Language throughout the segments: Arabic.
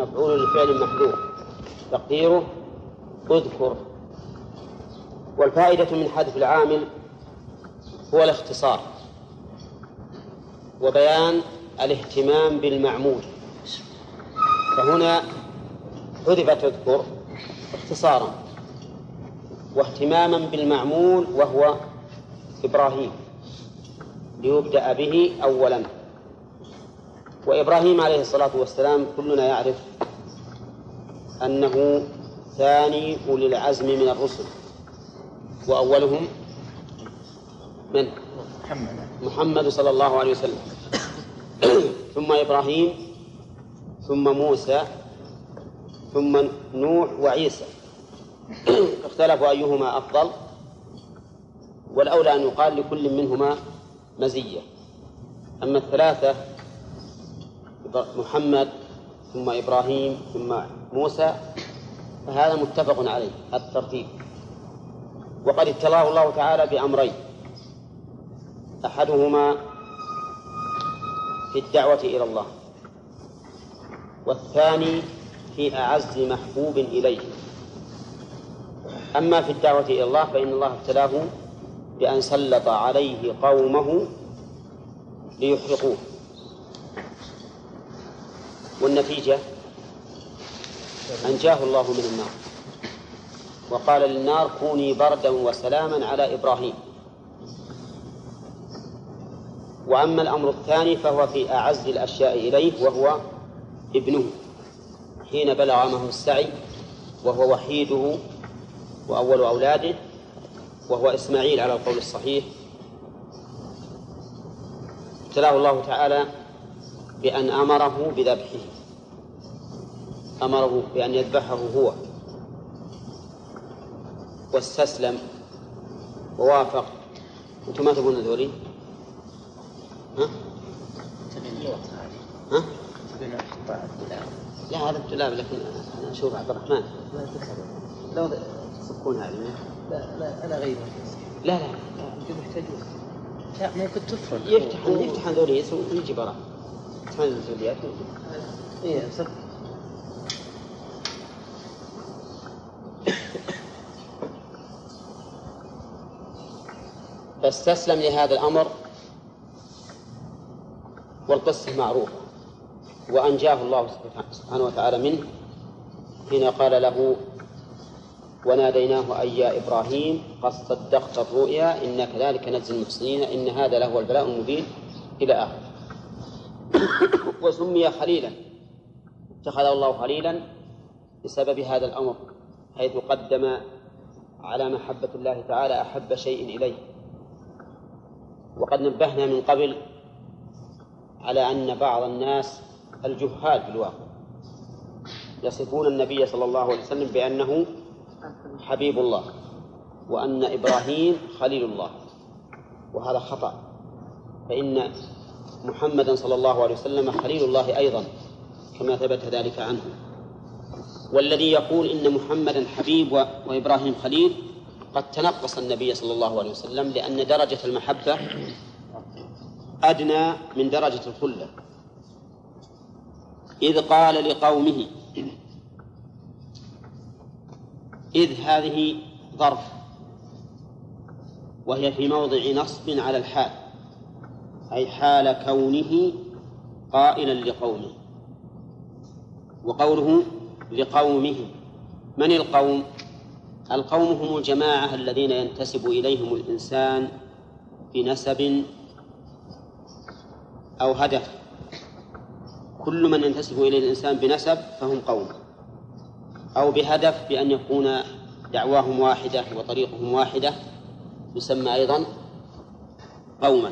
مفعول لفعل محذوف. تقديره اذكر. والفائدة من حذف العامل هو الاختصار. وبيان الاهتمام بالمعمول. فهنا حذفت اذكر اختصارا. واهتماما بالمعمول وهو إبراهيم. ليبدأ به أولا. وإبراهيم عليه الصلاة والسلام كلنا يعرف أنه ثاني أولي العزم من الرسل. وأولهم من؟ محمد محمد صلى الله عليه وسلم. ثم إبراهيم ثم موسى ثم نوح وعيسى. اختلفوا أيهما أفضل؟ والأولى أن يقال لكل منهما مزية. أما الثلاثة محمد ثم إبراهيم ثم موسى فهذا متفق عليه الترتيب. وقد ابتلاه الله تعالى بأمرين. أحدهما في الدعوة إلى الله والثاني في أعز محبوب إليه. أما في الدعوة إلى الله فإن الله ابتلاه بأن سلط عليه قومه ليحرقوه. والنتيجة؟ أنجاه الله من النار. وقال للنار كوني بردا وسلاما على إبراهيم. وأما الأمر الثاني فهو في أعز الأشياء إليه وهو ابنه. حين بلغ معه السعي وهو وحيده وأول أولاده وهو إسماعيل على القول الصحيح. ابتلاه الله تعالى بأن أمره بذبحه. أمره بأن يذبحه هو. واستسلم. ووافق. أنتم ما تبون ذولي؟ ها؟ ها؟ لا هذا ابتلاء لكن أنا أشوف عبد الرحمن. لو تصفون هذه. لا لا أنا غير. لا لا. أنتم محتاجون. لا ممكن تفرض. يفتح يفتح ذوليس ويجي برا يفتح الذوليات إيه فاستسلم لهذا الأمر والقصة معروفة وأنجاه الله سبحانه وتعالى منه حين قال له وناديناه أي يا إبراهيم قد صدقت الرؤيا إنا كذلك نجزي المحسنين إن هذا لهو البلاء المبين إلى آخره. وسمي خليلا اتخذه الله خليلا بسبب هذا الأمر حيث قدم على محبة الله تعالى أحب شيء إليه. وقد نبهنا من قبل على أن بعض الناس الجهال في الواقع. يصفون النبي صلى الله عليه وسلم بأنه حبيب الله وأن إبراهيم خليل الله وهذا خطأ. فإن محمدا صلى الله عليه وسلم خليل الله أيضا كما ثبت ذلك عنه. والذي يقول إن محمدا حبيب وإبراهيم خليل قد تنقص النبي صلى الله عليه وسلم لأن درجة المحبة أدنى من درجة الخلة. إذ قال لقومه إذ هذه ظرف وهي في موضع نصب على الحال أي حال كونه قائلا لقومه وقوله لقومه من القوم؟ القوم هم الجماعة الذين ينتسب إليهم الإنسان بنسب أو هدف. كل من ينتسب إليه الإنسان بنسب فهم قوم أو بهدف بأن يكون دعواهم واحدة وطريقهم واحدة يسمى أيضا قوما.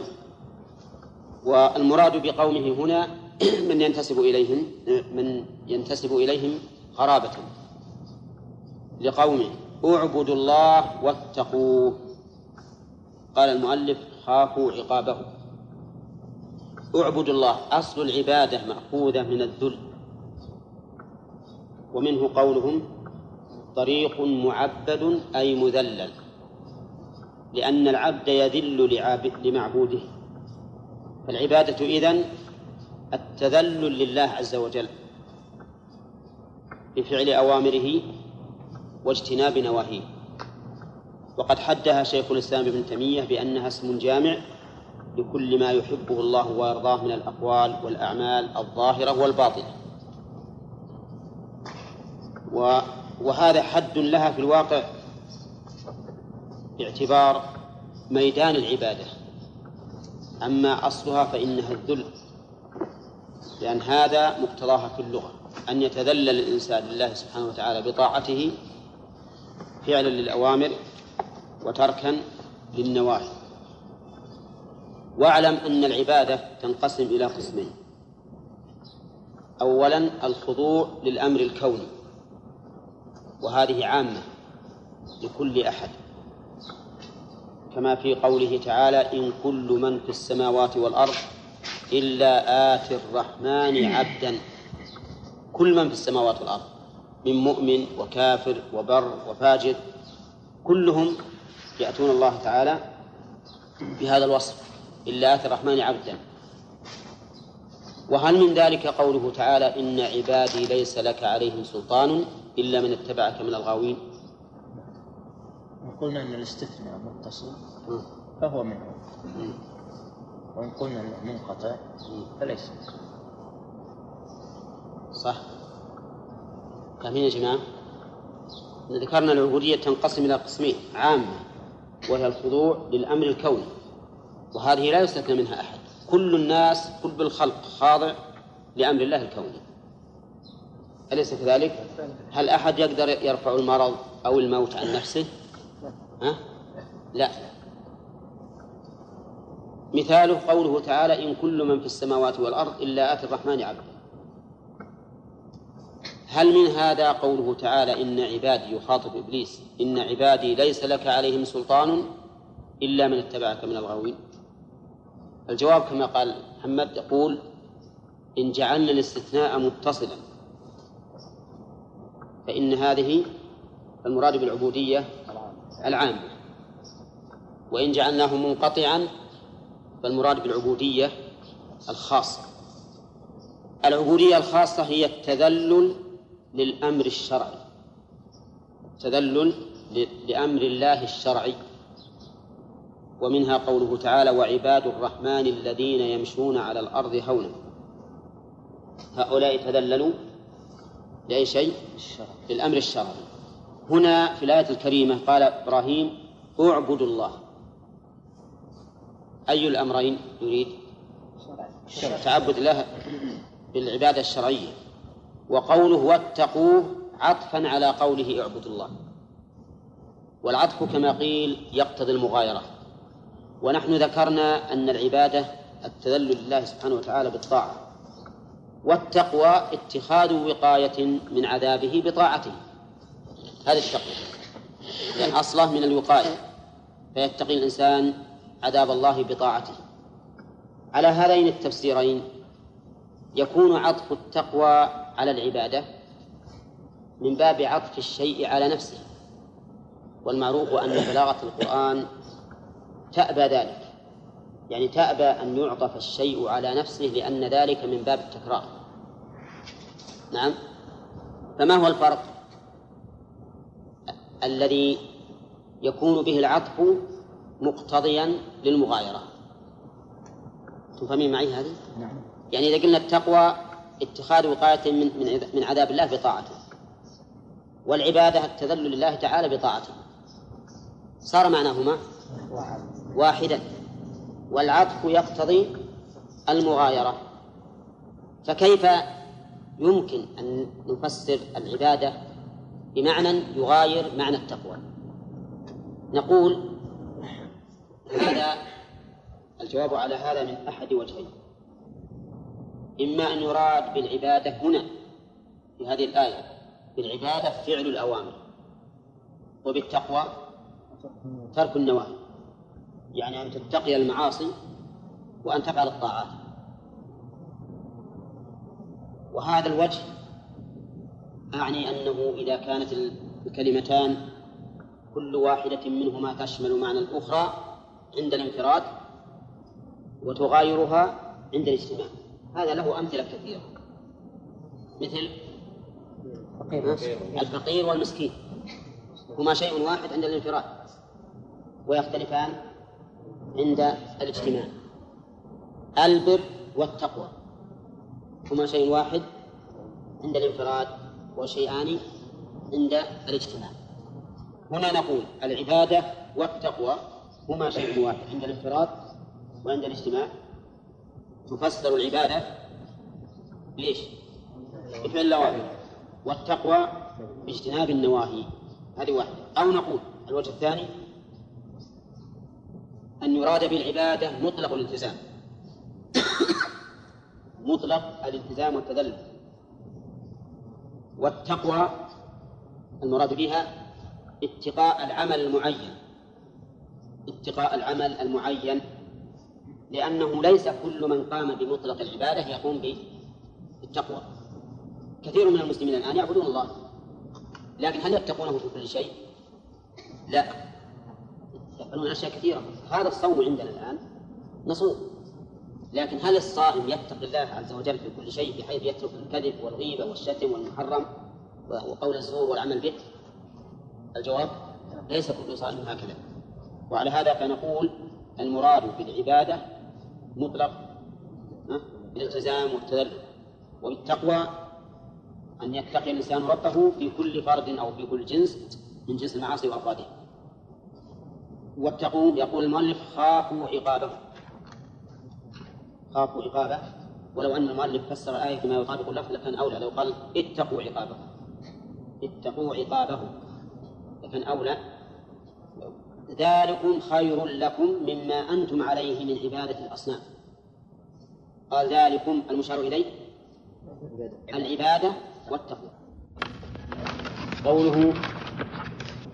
والمراد بقومه هنا من ينتسب إليهم من ينتسب إليهم قرابة لقومه. اعبدوا الله واتقوه. قال المؤلف خافوا عقابه. اعبدوا الله أصل العبادة مأخوذة من الذل. ومنه قولهم طريق معبد أي مذلل لأن العبد يذل لمعبوده. فالعبادة إذن التذلل لله عز وجل بفعل أوامره واجتناب نواهيه. وقد حدها شيخ الإسلام ابن تيمية بأنها اسم جامع لكل ما يحبه الله ويرضاه من الأقوال والأعمال الظاهرة والباطنة. وهذا حد لها في الواقع باعتبار ميدان العبادة. أما أصلها فإنها الذل لأن هذا مقتضاها في اللغة أن يتذلل الإنسان لله سبحانه وتعالى بطاعته فعلا للأوامر وتركا للنواهي. واعلم أن العبادة تنقسم إلى قسمين. أولا الخضوع للأمر الكوني وهذه عامة لكل أحد. كما في قوله تعالى إن كل من في السماوات والأرض إلا آتي الرحمن عبدا. كل من في السماوات والأرض. من مؤمن وكافر وبر وفاجر كلهم يأتون الله تعالى بهذا الوصف إلا آتي الرحمن عبدا. وهل من ذلك قوله تعالى إن عبادي ليس لك عليهم سلطان إلا من اتبعك من الغاوين؟ قلنا أن الاستثناء متصل فهو منه. وإن قلنا أنه منقطع فليس. صح. فاهمين يا جماعة ذكرنا العبودية تنقسم إلى قسمين عامة وهي الخضوع للأمر الكوني وهذه لا يستثنى منها أحد كل الناس كل الخلق خاضع لأمر الله الكوني أليس كذلك؟ هل أحد يقدر يرفع المرض أو الموت عن نفسه؟ ها؟ لا مثاله قوله تعالى إن كل من في السماوات والأرض إلا آتي الرحمن عبدا هل من هذا قوله تعالى إن عبادي يخاطب إبليس إن عبادي ليس لك عليهم سلطان إلا من اتبعك من الغاوين؟ الجواب كما قال محمد يقول إن جعلنا الاستثناء متصلا فإن هذه المراد بالعبودية العامة وإن جعلناه منقطعا فالمراد بالعبودية الخاصة. العبودية الخاصة هي التذلل للأمر الشرعي. تذلل لأمر الله الشرعي. ومنها قوله تعالى وعباد الرحمن الذين يمشون على الأرض هونا. هؤلاء تذللوا لأي شيء؟ للأمر الشرعي. هنا في الآية الكريمة قال إبراهيم اعبدوا الله. أي الأمرين يريد؟ تعبد الله بالعبادة الشرعية. وقوله واتقوه عطفا على قوله اعبدوا الله. والعطف كما قيل يقتضي المغايرة. ونحن ذكرنا أن العبادة التذلل لله سبحانه وتعالى بالطاعة. والتقوى اتخاذ وقاية من عذابه بطاعته. هذه التقوى لأن أصله من الوقاية. فيتقي الإنسان عذاب الله بطاعته. على هذين التفسيرين يكون عطف التقوى على العبادة من باب عطف الشيء على نفسه والمعروف أن بلاغة القرآن تأبى ذلك يعني تأبى أن يعطف الشيء على نفسه لأن ذلك من باب التكرار. نعم؟ فما هو الفرق؟ الذي يكون به العطف مقتضيا للمغايرة. تفهمين معي هذه؟ نعم. يعني إذا قلنا التقوى اتخاذ وقاية من من عذاب الله بطاعته. والعبادة التذلل لله تعالى بطاعته. صار معناهما؟ واحدا. والعطف يقتضي المغايرة. فكيف يمكن أن نفسر العبادة بمعنى يغاير معنى التقوى؟ نقول هذا الجواب على هذا من أحد وجهين. إما أن يراد بالعبادة هنا في هذه الآية بالعبادة فعل الأوامر وبالتقوى ترك النواهي يعني أن تتقي المعاصي وأن تفعل الطاعات. وهذا الوجه أعني أنه إذا كانت الكلمتان كل واحدة منهما تشمل معنى الأخرى عند الانفراد وتغايرها عند الاجتماع. هذا له أمثلة كثيرة. مثل الفقير والمسكين. هما شيء واحد عند الانفراد. ويختلفان عند الاجتماع. البر والتقوى. هما شيء واحد عند الانفراد وشيئان عند الاجتماع. هنا نقول العبادة والتقوى هما شيء واحد عند الانفراد وعند الاجتماع. تفسر العبادة. ليش؟ بفعل الأوامر والتقوى باجتناب النواهي. هذه واحدة. أو نقول الوجه الثاني أن يراد بالعبادة مطلق الالتزام. مطلق الالتزام والتذلل. والتقوى المراد بها اتقاء العمل المعين. اتقاء العمل المعين. لأنه ليس كل من قام بمطلق العبادة يقوم بالتقوى. كثير من المسلمين الآن يعبدون الله. لكن هل يتقونه في كل شيء؟ لا. يفعلون أشياء كثيرة. هذا الصوم عندنا الآن نصوم. لكن هل الصائم يتقي الله عز وجل في كل شيء بحيث يترك الكذب والغيبة والشتم والمحرم وقول الزور والعمل به؟ الجواب ليس كل صائم هكذا. وعلى هذا فنقول المراد بالعبادة مطلق الالتزام والتذلل. وبالتقوى أن يتقي الإنسان ربه في كل فرد أو في كل جنس من جنس المعاصي وأفرادها واتقوا يقول المؤلف خافوا عقابه. خافوا عقابه. ولو أن المؤلف فسر الآية بما يطابق اللفظ لكان أولى. لو قال اتقوا عقابه. اتقوا عقابه. لكن أولى ذلكم خير لكم مما أنتم عليه من عبادة الأصنام. قال ذلكم المشار إليه. العبادة والتقوى. قوله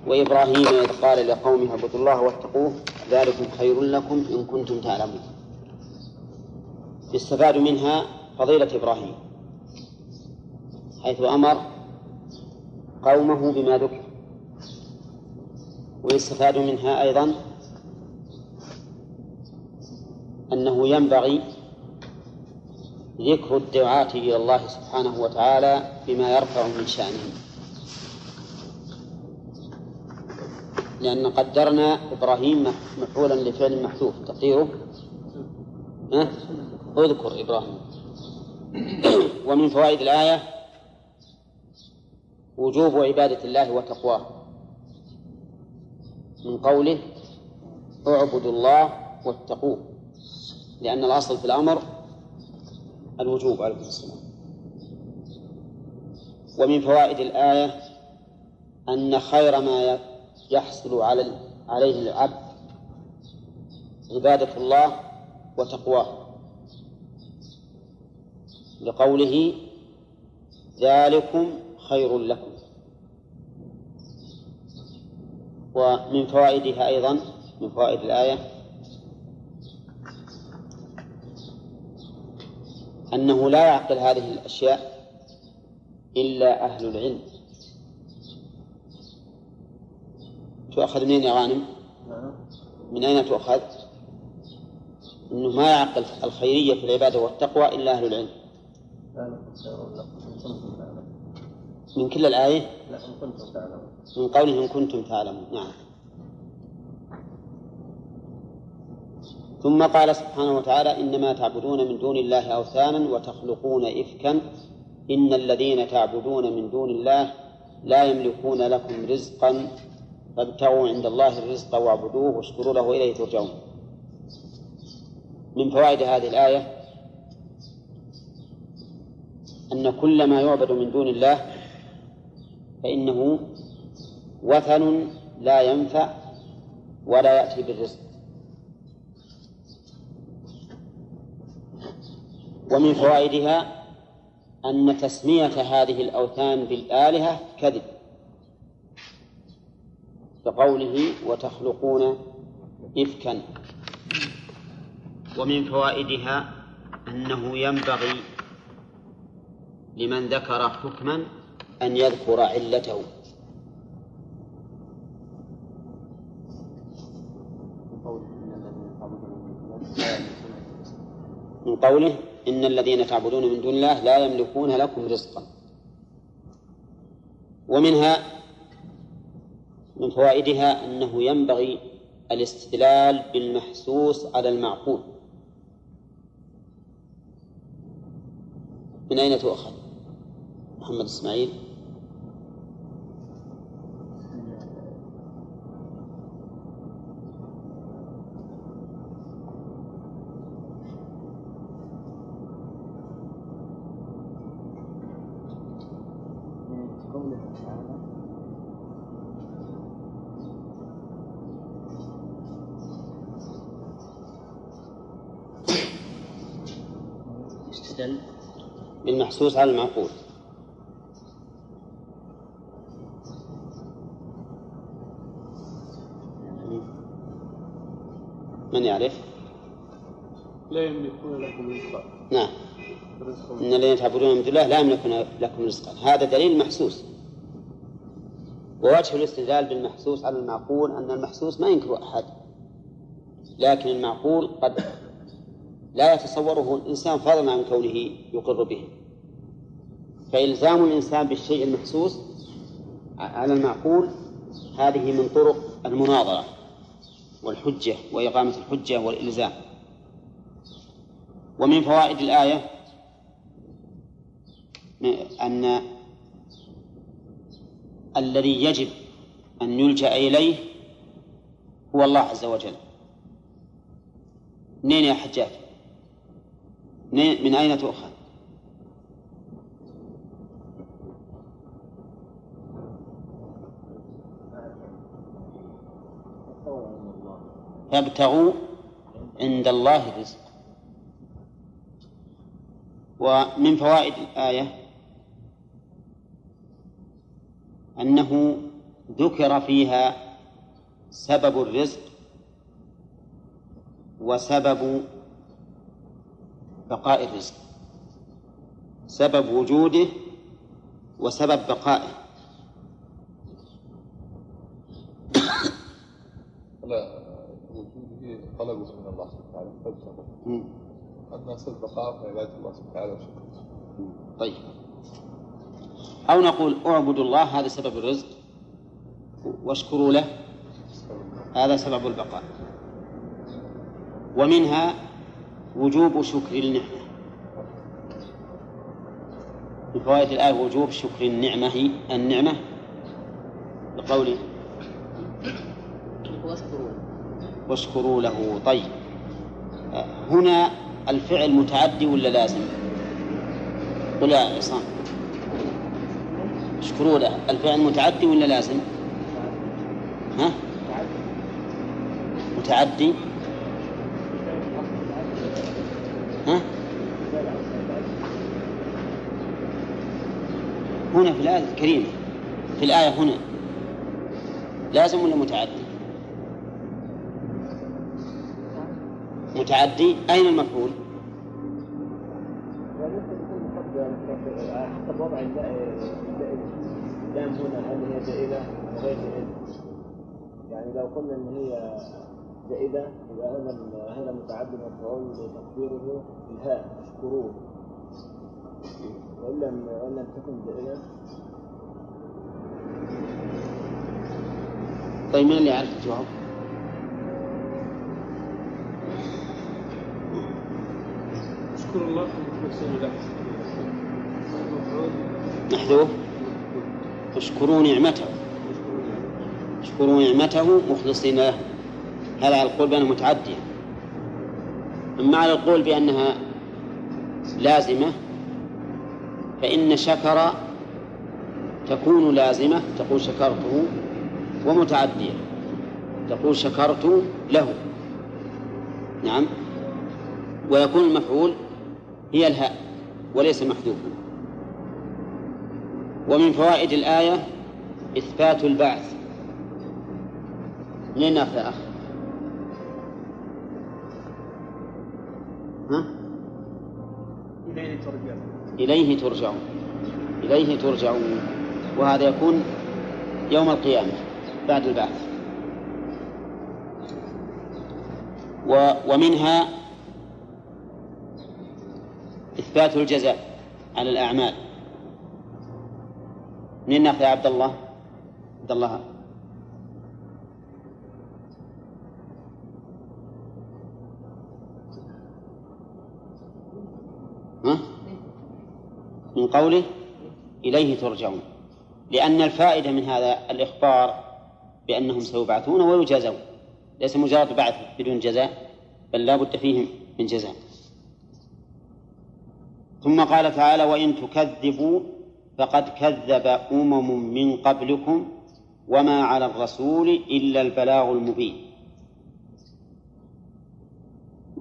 وإبراهيم إذ قال لقومه اعبدوا الله واتقوه ذلكم خير لكم إن كنتم تعلمون. يستفاد منها فضيلة إبراهيم حيث أمر قومه بما ذكر. ويستفاد منها أيضا أنه ينبغي ذكر الدعاة إلى الله سبحانه وتعالى بما يرفع من شأنهم لأن قدرنا إبراهيم مفعولا لفعل محذوف تقديره؟ اذكر إبراهيم. ومن فوائد الآية وجوب عبادة الله وتقواه. من قوله اعبدوا الله واتقوه لأن الأصل في الأمر الوجوب عليه السلام ومن فوائد الآية أن خير ما يحصل على عليه العبد عبادة الله وتقواه. لقوله ذلكم خير لكم. ومن فوائدها أيضا من فوائد الآية أنه لا يعقل هذه الأشياء إلا أهل العلم تؤخذ منين يا غانم؟ من أين تؤخذ؟ أنه ما يعقل الخيرية في العبادة والتقوى إلا أهل العلم من كل الآية؟ لا إن كنتم تعلمون من قوله إن كنتم تعلمون. نعم. ثم قال سبحانه وتعالى إنما تعبدون من دون الله أوثانا وتخلقون إفكا. إن الذين تعبدون من دون الله لا يملكون لكم رزقا. فابتغوا عند الله الرزق واعبدوه واشكروا له إليه ترجعون. من فوائد هذه الآية أن كل ما يعبد من دون الله فإنه وثن لا ينفع ولا يأتي بالرزق. ومن فوائدها أن تسمية هذه الأوثان بالآلهة كذب كقوله وتخلقون إفكا. ومن فوائدها أنه ينبغي لمن ذكر حكما أن يذكر علته. من قوله إن الذين تعبدون من دون الله لا يملكون لكم رزقا. ومنها من فوائدها أنه ينبغي الاستدلال بالمحسوس على المعقول. من أين تؤخذ؟ محمد إسماعيل. بالمحسوس على المعقول. من يعرف؟ لا يملكون لكم رزقا. نعم. إن الذين تعبدون من دون الله لا يملكون لكم رزقا. هذا دليل محسوس. ووجه الاستدلال بالمحسوس على المعقول أن المحسوس ما ينكر أحد. لكن المعقول قد لا يتصوره الإنسان فضلا عن كونه يقر به. فإلزام الإنسان بالشيء المحسوس على المعقول هذه من طرق المناظرة والحجة وإقامة الحجة والإلزام ومن فوائد الآية أن الذي يجب أن يلجأ إليه هو الله عز وجل منين يا حجاج؟ من أين تؤخذ؟ فابتغوا عند الله الرزق. ومن فوائد الآية أنه ذكر فيها سبب الرزق وسبب بقاء الرزق. سبب وجوده وسبب بقائه. طلبه من الله سبحانه وتعالى فابتغوا. أما سبب بقاء فعبادة الله سبحانه وتعالى وشكره طيب. أو نقول اعبدوا الله هذا سبب الرزق. واشكروا له هذا سبب البقاء. ومنها وجوب شكر النعمة. من فوائد الآية وجوب شكر النعمة النعمة بقوله واشكروا له طيب هنا الفعل متعدي ولا لازم؟ قل يا عصام اشكروا له الفعل متعدي ولا لازم؟ ها؟ متعدي ها؟ هنا في الآية الكريمة في الآية هنا لازم ولا متعدي؟ متعدي أين المفعول؟ وممكن يكون مقدر على حسب وضع اللام هنا هل هي زائدة أو غير زائدة؟ يعني لو قلنا إن هي زائدة يبقى هنا هنا متعدد مفعول تقديره الهاء اشكروه وإن لم وإن لم تكن زائدة طيب من اللي يعرف الجواب؟ محذوف اشكروا نعمته. اشكروا نعمته مخلصين له. هذا على القول بأنها متعدية أما على القول بأنها لازمة فإن شكر تكون لازمة تقول شكرته ومتعدية. تقول شكرت له. نعم. ويكون المفعول هي الهاء وليس محذوفا ومن فوائد الآية إثبات البعث. منين ناخذ أخ؟ ها؟ إليه ترجع إليه ترجعون. إليه ترجعون. وهذا يكون يوم القيامة بعد البعث. و ومنها إثبات الجزاء على الأعمال. منين ناخذ يا عبد الله؟ عبد الله. ها؟ من قوله إليه ترجعون. لأن الفائدة من هذا الإخبار بأنهم سيبعثون ويجازون. ليس مجرد بعث بدون جزاء بل لا بد فيهم من جزاء. ثم قال تعالى وإن تكذبوا فقد كذب أمم من قبلكم وما على الرسول إلا البلاغ المبين.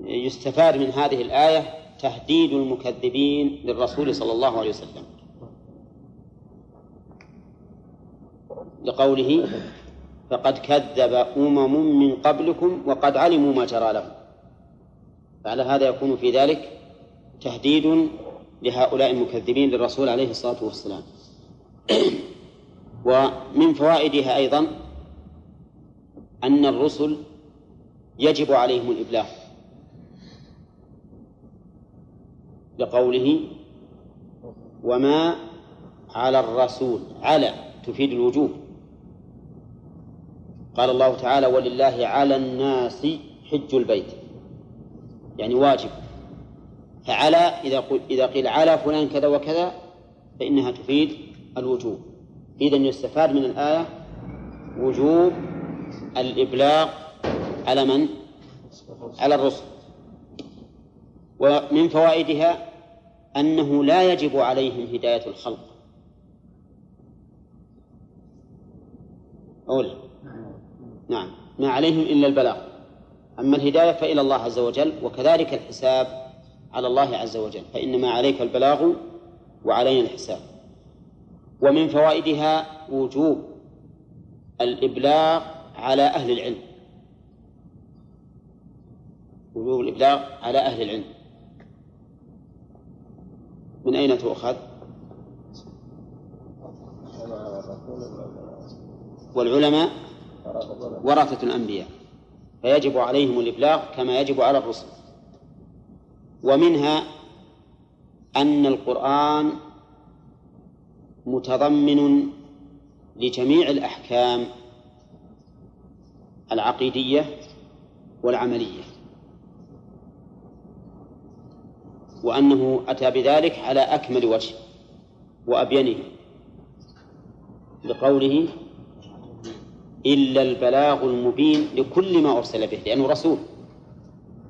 يستفاد من هذه الآية تهديد المكذبين للرسول صلى الله عليه وسلم. لقوله فقد كذب أمم من قبلكم وقد علموا ما جرى لهم. فعلى هذا يكون في ذلك تهديد لهؤلاء المكذبين للرسول عليه الصلاة والسلام. ومن فوائدها أيضا أن الرسل يجب عليهم الإبلاغ. لقوله وما على الرسول على تفيد الوجوب. قال الله تعالى ولله على الناس حج البيت. يعني واجب. فعلى إذا إذا قيل على فلان كذا وكذا فإنها تفيد الوجوب. إذا يستفاد من الآية وجوب الإبلاغ على من؟ على الرسل. ومن فوائدها أنه لا يجب عليهم هداية الخلق. أولا نعم. ما عليهم إلا البلاغ. أما الهداية فإلى الله عز وجل وكذلك الحساب على الله عز وجل فإنما عليك البلاغ وعلينا الحساب. ومن فوائدها وجوب الإبلاغ على أهل العلم. وجوب الإبلاغ على أهل العلم. من أين تؤخذ؟ والعلماء ورثة الأنبياء فيجب عليهم الإبلاغ كما يجب على الرسل. ومنها أن القرآن متضمن لجميع الأحكام العقيدية والعملية وأنه أتى بذلك على أكمل وجه وأبينه لقوله إلا البلاغ المبين لكل ما أرسل به لأنه رسول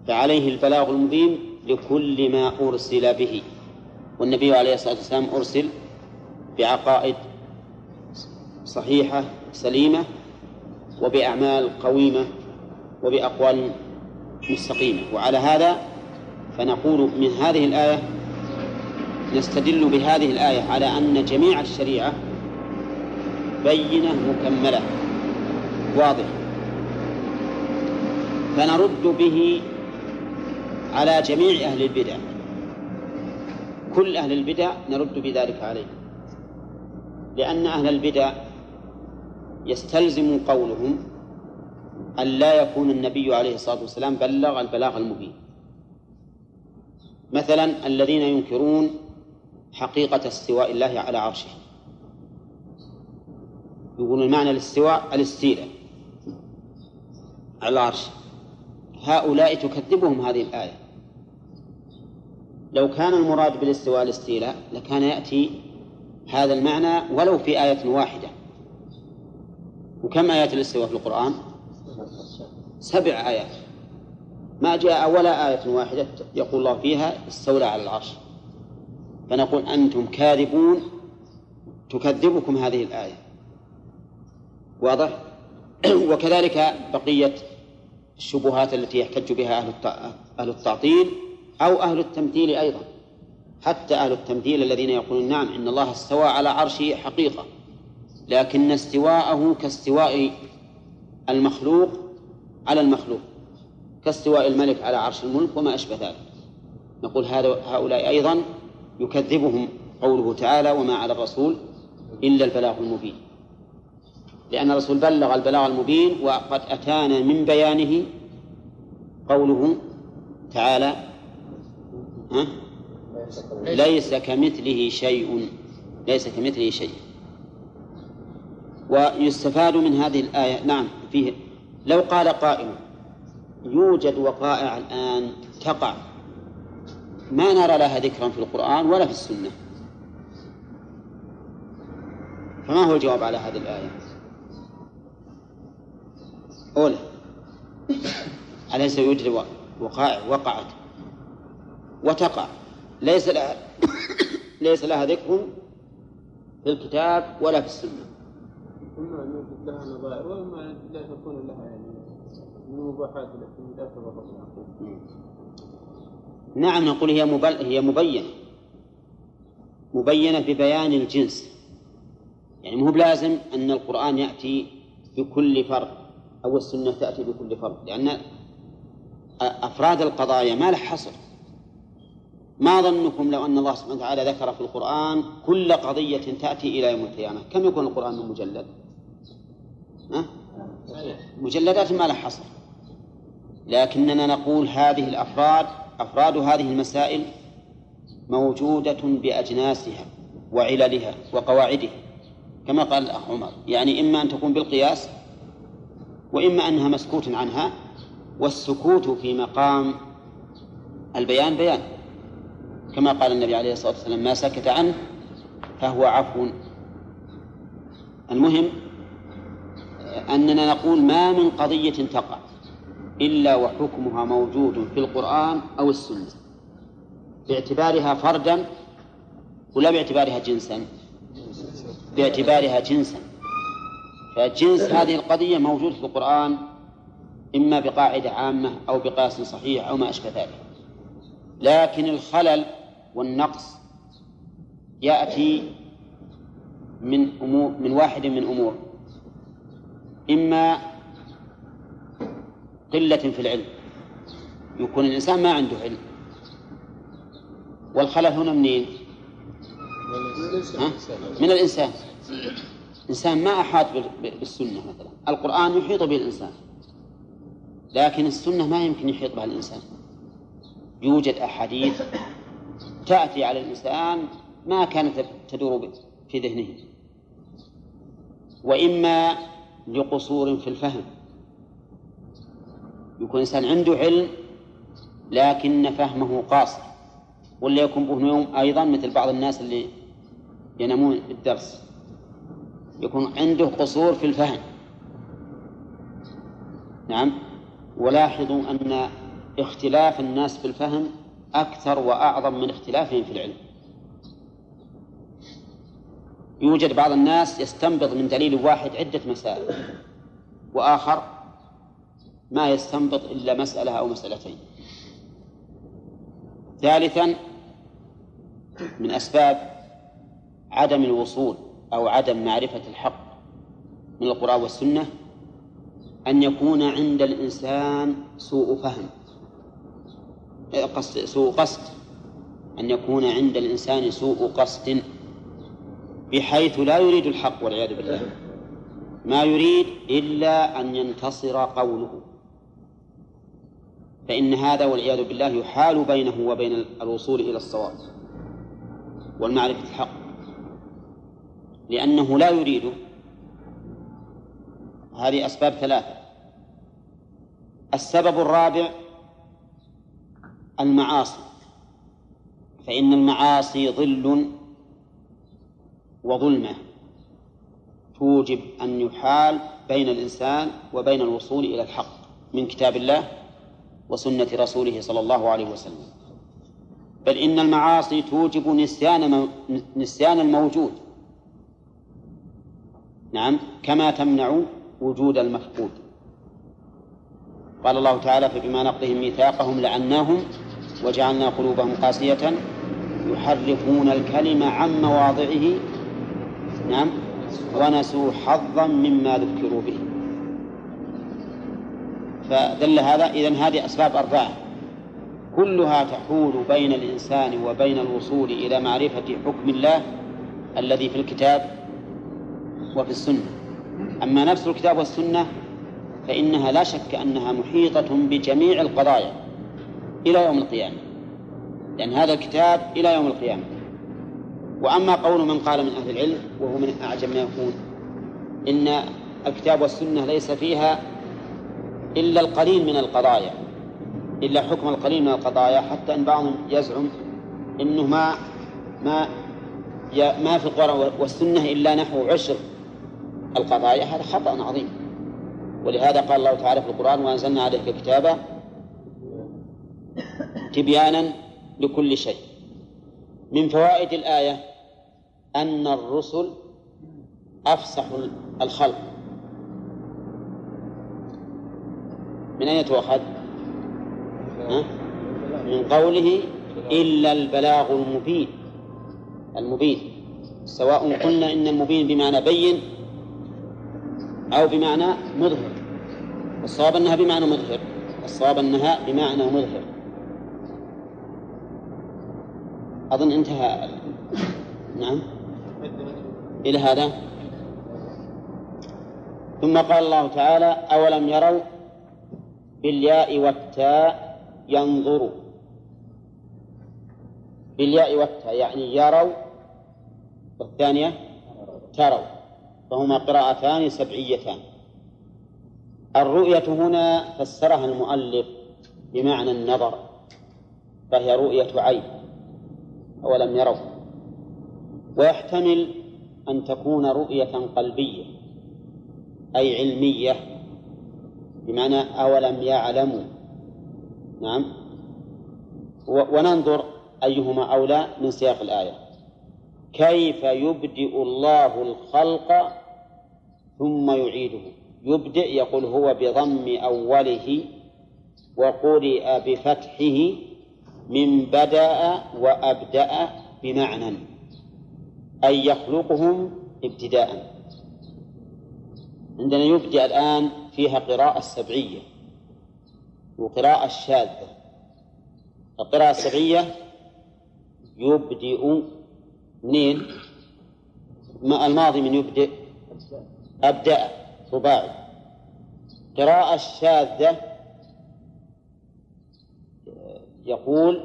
فعليه البلاغ المبين لكل ما أرسل به. والنبي عليه الصلاة والسلام أرسل بعقائد صحيحة سليمة وبأعمال قويمة وبأقوال مستقيمة. وعلى هذا فنقول من هذه الآية نستدل بهذه الآية على أن جميع الشريعة بينة مكملة واضحة. فنرد به على جميع أهل البدع. كل أهل البدع نرد بذلك عليه لأن أهل البدع يستلزم قولهم أن لا يكون النبي عليه الصلاة والسلام بلغ البلاغ المبين. مثلا الذين ينكرون حقيقة استواء الله على عرشه. يقولون معنى الاستواء الاستيلاء على العرش. هؤلاء تكذبهم هذه الآية. لو كان المراد بالاستواء الاستيلاء لكان يأتي هذا المعنى ولو في آية واحدة. وكم آيات الاستواء في القرآن؟ سبع آيات. ما جاء ولا آية واحدة يقول الله فيها استولى على العرش. فنقول أنتم كاذبون تكذبكم هذه الآية. واضح؟ وكذلك بقية الشبهات التي يحتج بها أهل التعطيل. أو أهل التمثيل أيضا. حتى أهل التمثيل الذين يقولون نعم إن الله استوى على عرشه حقيقة لكن استواءه كاستواء المخلوق على المخلوق كاستواء الملك على عرش الملك وما أشبه ذلك. نقول هذا هؤلاء أيضا يكذبهم قوله تعالى وما على الرسول إلا البلاغ المبين لأن الرسول بلغ البلاغ المبين وقد أتانا من بيانه قوله تعالى ليس كمثله شيء. ليس كمثله شيء. ويستفاد من هذه الآية. نعم فيه. لو قال قائل يوجد وقائع الآن تقع. ما نرى لها ذكرا في القرآن ولا في السنة. فما هو الجواب على هذه الآية؟ أولى أليس يوجد وقائع وقعت؟ وتقع. ليس لها ليس لها ذكر في الكتاب ولا في السنة. إما أن يوجد لها نظائر وإما أن لا تكون لها يعني المباحات التي لا تضر نعم نقول هي مبل... هي مبينة. مبينة ببيان الجنس. يعني مو بلازم أن القرآن يأتي بكل فرد أو السنة تأتي بكل فرد لأن أفراد القضايا ما له حصر. ما ظنكم لو أن الله سبحانه وتعالى ذكر في القرآن كل قضية تأتي إلى يوم القيامة؟ كم يكون القرآن من مجلد؟ ها؟ مجلدات ما له حصر. لكننا نقول هذه الأفراد أفراد هذه المسائل موجودة بأجناسها وعللها وقواعدها. كما قال الأخ عمر يعني إما أن تكون بالقياس وإما أنها مسكوت عنها والسكوت في مقام البيان بيان. كما قال النبي عليه الصلاة والسلام ما سكت عنه فهو عفو. المهم أننا نقول ما من قضية تقع إلا وحكمها موجود في القرآن أو السنة. باعتبارها فردا ولا باعتبارها جنسا؟ باعتبارها جنسا. فجنس هذه القضية موجود في القرآن إما بقاعدة عامة أو بقياس صحيح أو ما أشبه ذلك. لكن الخلل والنقص يأتي من أمور من واحد من أمور. إما قلة في العلم. يكون الإنسان ما عنده علم. والخلل هنا منين؟ من الإنسان. إنسان ما أحاط بالسنة مثلا. القرآن يحيط به الإنسان لكن السنة ما يمكن يحيط بها الإنسان. يوجد أحاديث تأتي على الإنسان ما كانت تدور في ذهنه. وإما لقصور في الفهم. يكون إنسان عنده علم لكن فهمه قاصر. ولا يكون به نوم أيضا مثل بعض الناس اللي ينامون بالدرس يكون عنده قصور في الفهم. نعم. ولاحظوا أن اختلاف الناس في الفهم أكثر وأعظم من اختلافهم في العلم. يوجد بعض الناس يستنبط من دليل واحد عدة مسائل وآخر ما يستنبط إلا مسألة أو مسألتين. ثالثا من أسباب عدم الوصول أو عدم معرفة الحق من القرآن والسنة أن يكون عند الإنسان سوء فهم. قصد سوء قصد. أن يكون عند الإنسان سوء قصد بحيث لا يريد الحق والعياذ بالله. ما يريد إلا أن ينتصر قوله. فإن هذا والعياذ بالله يحال بينه وبين الوصول إلى الصواب والمعرفة الحق. لأنه لا يريد. هذه أسباب ثلاثة. السبب الرابع المعاصي فإن المعاصي ظل وظلمة توجب أن يحال بين الإنسان وبين الوصول إلى الحق من كتاب الله وسنة رسوله صلى الله عليه وسلم. بل إن المعاصي توجب نسيان نسيان الموجود. نعم كما تمنع وجود المفقود. قال الله تعالى فبما نقضهم ميثاقهم لعناهم وجعلنا قلوبهم قاسية. يحرفون الكلم عن مواضعه. نعم. ونسوا حظا مما ذكروا به. فدل هذا إذن هذه أسباب أربعة. كلها تحول بين الإنسان وبين الوصول إلى معرفة حكم الله الذي في الكتاب وفي السنة. أما نفس الكتاب والسنة فإنها لا شك أنها محيطة بجميع القضايا. إلى يوم القيامة. لأن هذا الكتاب إلى يوم القيامة. وأما قول من قال من أهل العلم وهو من أعجب ما يكون إن الكتاب والسنة ليس فيها إلا القليل من القضايا إلا حكم القليل من القضايا حتى أن بعضهم يزعم أنه ما ما ما في القرآن والسنة إلا نحو عشر القضايا. هذا خطأ عظيم. ولهذا قال الله تعالى في القرآن وأنزلنا عليك كتابا تبيانا لكل شيء. من فوائد الآية أن الرسل أفصح الخلق. من أين تؤخذ؟ من قوله إلا البلاغ المبين. المبين. سواء قلنا إن المبين بمعنى بين أو بمعنى مظهر. الصواب أنها بمعنى مظهر. الصواب أنها بمعنى مظهر. أظن انتهى. نعم. إلى هذا. ثم قال الله تعالى أولم يروا بالياء والتاء ينظروا بالياء والتاء يعني يروا. والثانية تروا. فهما قراءتان سبعيتان. الرؤية هنا فسرها المؤلف بمعنى النظر فهي رؤية عين. أولم يروا ويحتمل أن تكون رؤية قلبية أي علمية بمعنى أولم يعلموا. نعم. وننظر أيهما أولى من سياق الآية. كيف يبدئ الله الخلق ثم يعيده؟ يبدئ يقول هو بضم أوله وقرئ بفتحه من بدأ وأبدأ بمعنى أي يخلقهم ابتداء. عندنا يبدأ الآن فيها قراءة سبعية وقراءة شاذة القراءة السبعية يبدئ منين؟ الماضي من يبدئ؟ أبدأ رباعي قراءة الشاذة يقول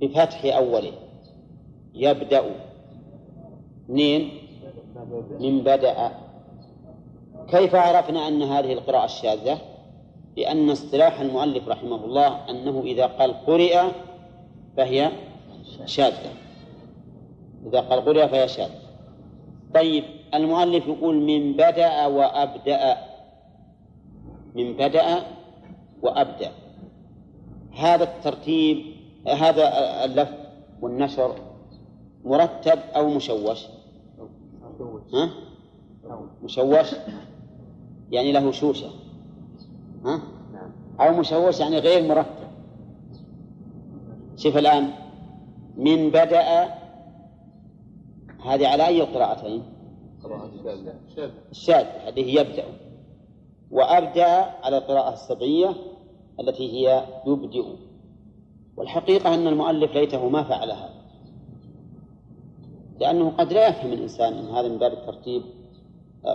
بفتح أوله. يبدأ. منين؟ من بدأ. كيف عرفنا أن هذه القراءة الشاذة؟ لأن اصطلاح المؤلف رحمه الله أنه إذا قال قرئ فهي شاذة. إذا قال قرئ فهي شاذة. طيب المؤلف يقول من بدأ وأبدأ. من بدأ وأبدأ. هذا الترتيب هذا اللف والنشر مرتب أو مشوش؟ ها؟ مشوش؟ يعني له شوشة. ها؟ أو مشوش يعني غير مرتب. شوف الآن من بدأ هذه على أي قراءتين؟ الشاذ هذه يبدأ. وأبدأ على القراءة السبعية التي هي يبدئ. والحقيقة أن المؤلف ليته ما فعل هذا لأنه قد لا يفهم الإنسان أن هذا من باب الترتيب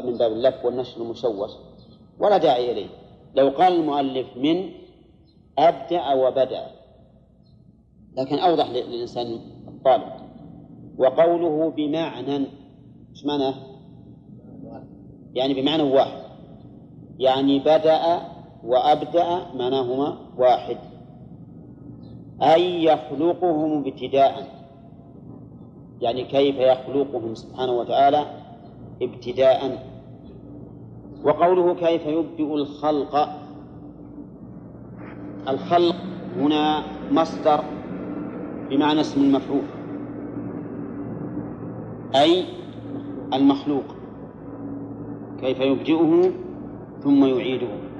من باب اللف والنشر المشوش. ولا داعي إليه. لو قال المؤلف من أبدأ وبدأ لكن أوضح للإنسان الطالب. وقوله بمعنى إيش معناه؟ يعني بمعنى واحد. يعني بدأ وأبدأ معناهما واحد. أي يخلقهم ابتداء. يعني كيف يخلقهم سبحانه وتعالى ابتداء. وقوله كيف يبدئ الخلق. الخلق هنا مصدر بمعنى اسم المفعول. أي المخلوق. كيف يبدئه ثم يعيده.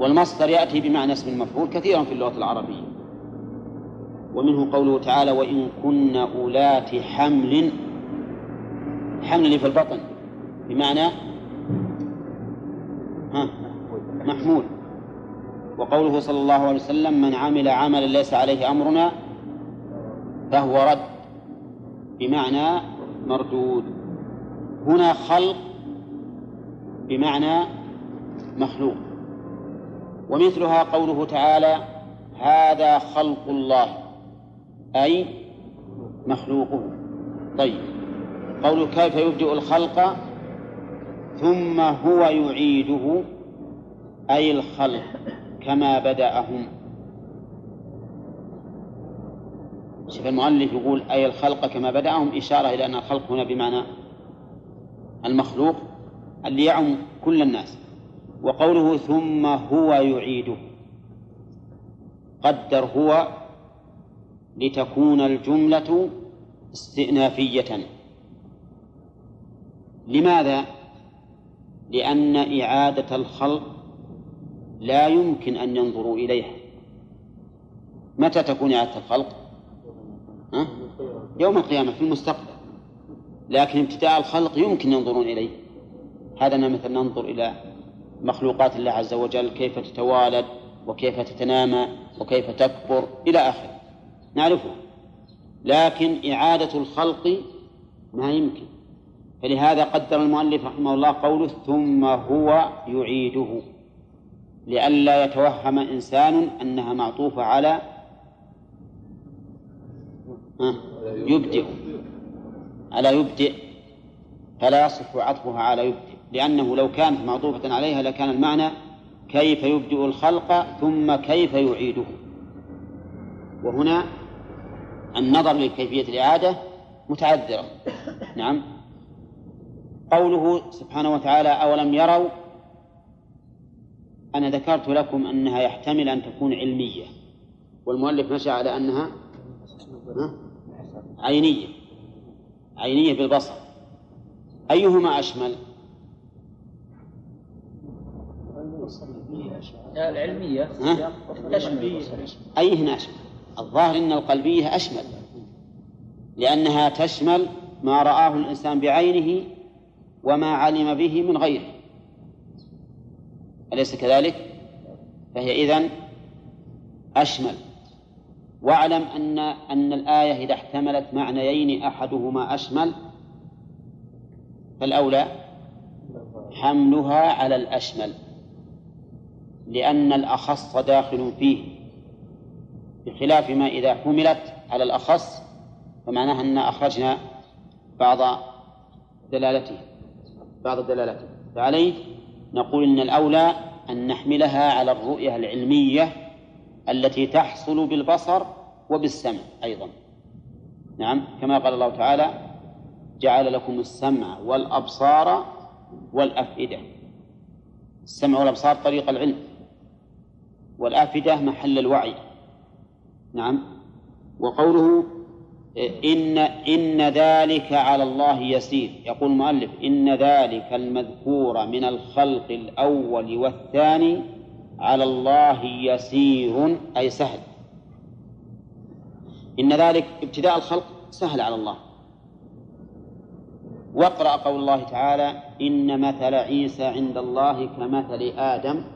والمصدر يأتي بمعنى اسم المفعول كثيرا في اللغة العربية. ومنه قوله تعالى وإن كن أولات حمل حمل في البطن. بمعنى ها محمول. وقوله صلى الله عليه وسلم من عمل عملا ليس عليه أمرنا فهو رد. بمعنى مردود. هنا خلق بمعنى مخلوق. ومثلها قوله تعالى هذا خلق الله. أي مخلوقه. طيب. قوله كيف يبدئ الخلق؟ ثم هو يعيده. أي الخلق كما بدأهم. شوف المؤلف يقول أي الخلق كما بدأهم إشارة إلى أن الخلق هنا بمعنى المخلوق اللي يعم كل الناس. وقوله ثم هو يعيده قدر هو لتكون الجملة استئنافية لماذا؟ لأن إعادة الخلق لا يمكن أن ينظروا إليها متى تكون إعادة الخلق؟ ها؟ يوم القيامة في المستقبل لكن ابتداء الخلق يمكن ينظرون إليه هذا مثلا ننظر إلى مخلوقات الله عز وجل كيف تتوالد وكيف تتنامى وكيف تكبر إلى آخره. نعرفه لكن إعادة الخلق ما يمكن. فلهذا قدر المؤلف رحمه الله قوله ثم هو يعيده. لئلا يتوهم إنسان أنها معطوفة على يبدئ. على يبدئ؟ فلا يصح عطفها على يبدئ. لأنه لو كانت معطوفة عليها لكان المعنى كيف يبدئ الخلق ثم كيف يعيده. وهنا النظر لكيفية الإعادة متعذرة. نعم. قوله سبحانه وتعالى أولم يروا؟ أنا ذكرت لكم أنها يحتمل أن تكون علمية. والمؤلف مشى على أنها عينية. عينية بالبصر أيهما أشمل؟ العلمية. تشمل أيهن أشمل؟ الظاهر أن القلبية أشمل لأنها تشمل ما رآه الإنسان بعينه وما علم به من غيره. أليس كذلك؟ فهي إذن أشمل. واعلم أن أن الآية إذا احتملت معنيين أحدهما أشمل فالأولى حملها على الأشمل. لأن الأخص داخل فيه بخلاف ما إذا حملت على الأخص فمعناها أن أخرجنا بعض دلالته بعض دلالته. فعليه نقول إن الأولى أن نحملها على الرؤية العلمية التي تحصل بالبصر وبالسمع أيضا. نعم كما قال الله تعالى جعل لكم السمع والأبصار والأفئدة. السمع والأبصار طريق العلم. والأفئدة محل الوعي. نعم. وقوله إن إن ذلك على الله يسير. يقول المؤلف إن ذلك المذكور من الخلق الأول والثاني على الله يسير أي سهل. إن ذلك ابتداء الخلق سهل على الله. واقرأ قول الله تعالى إن مثل عيسى عند الله كمثل آدم.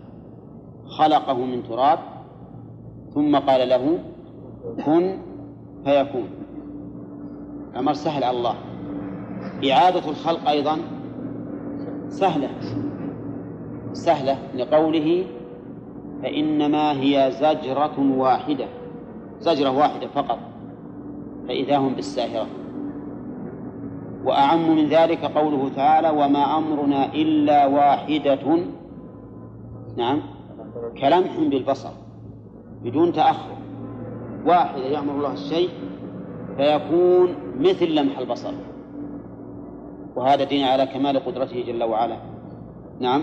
خلقه من تراب ثم قال له كن فيكون. أمر سهل على الله. إعادة الخلق أيضا سهلة. سهلة لقوله فإنما هي زجرة واحدة. زجرة واحدة فقط فإذا هم بالساهرة. وأعم من ذلك قوله تعالى وما أمرنا إلا واحدة. نعم. كلمح بالبصر بدون تأخر. واحدة يأمر الله الشيء فيكون مثل لمح البصر. وهذا دين على كمال قدرته جل وعلا. نعم.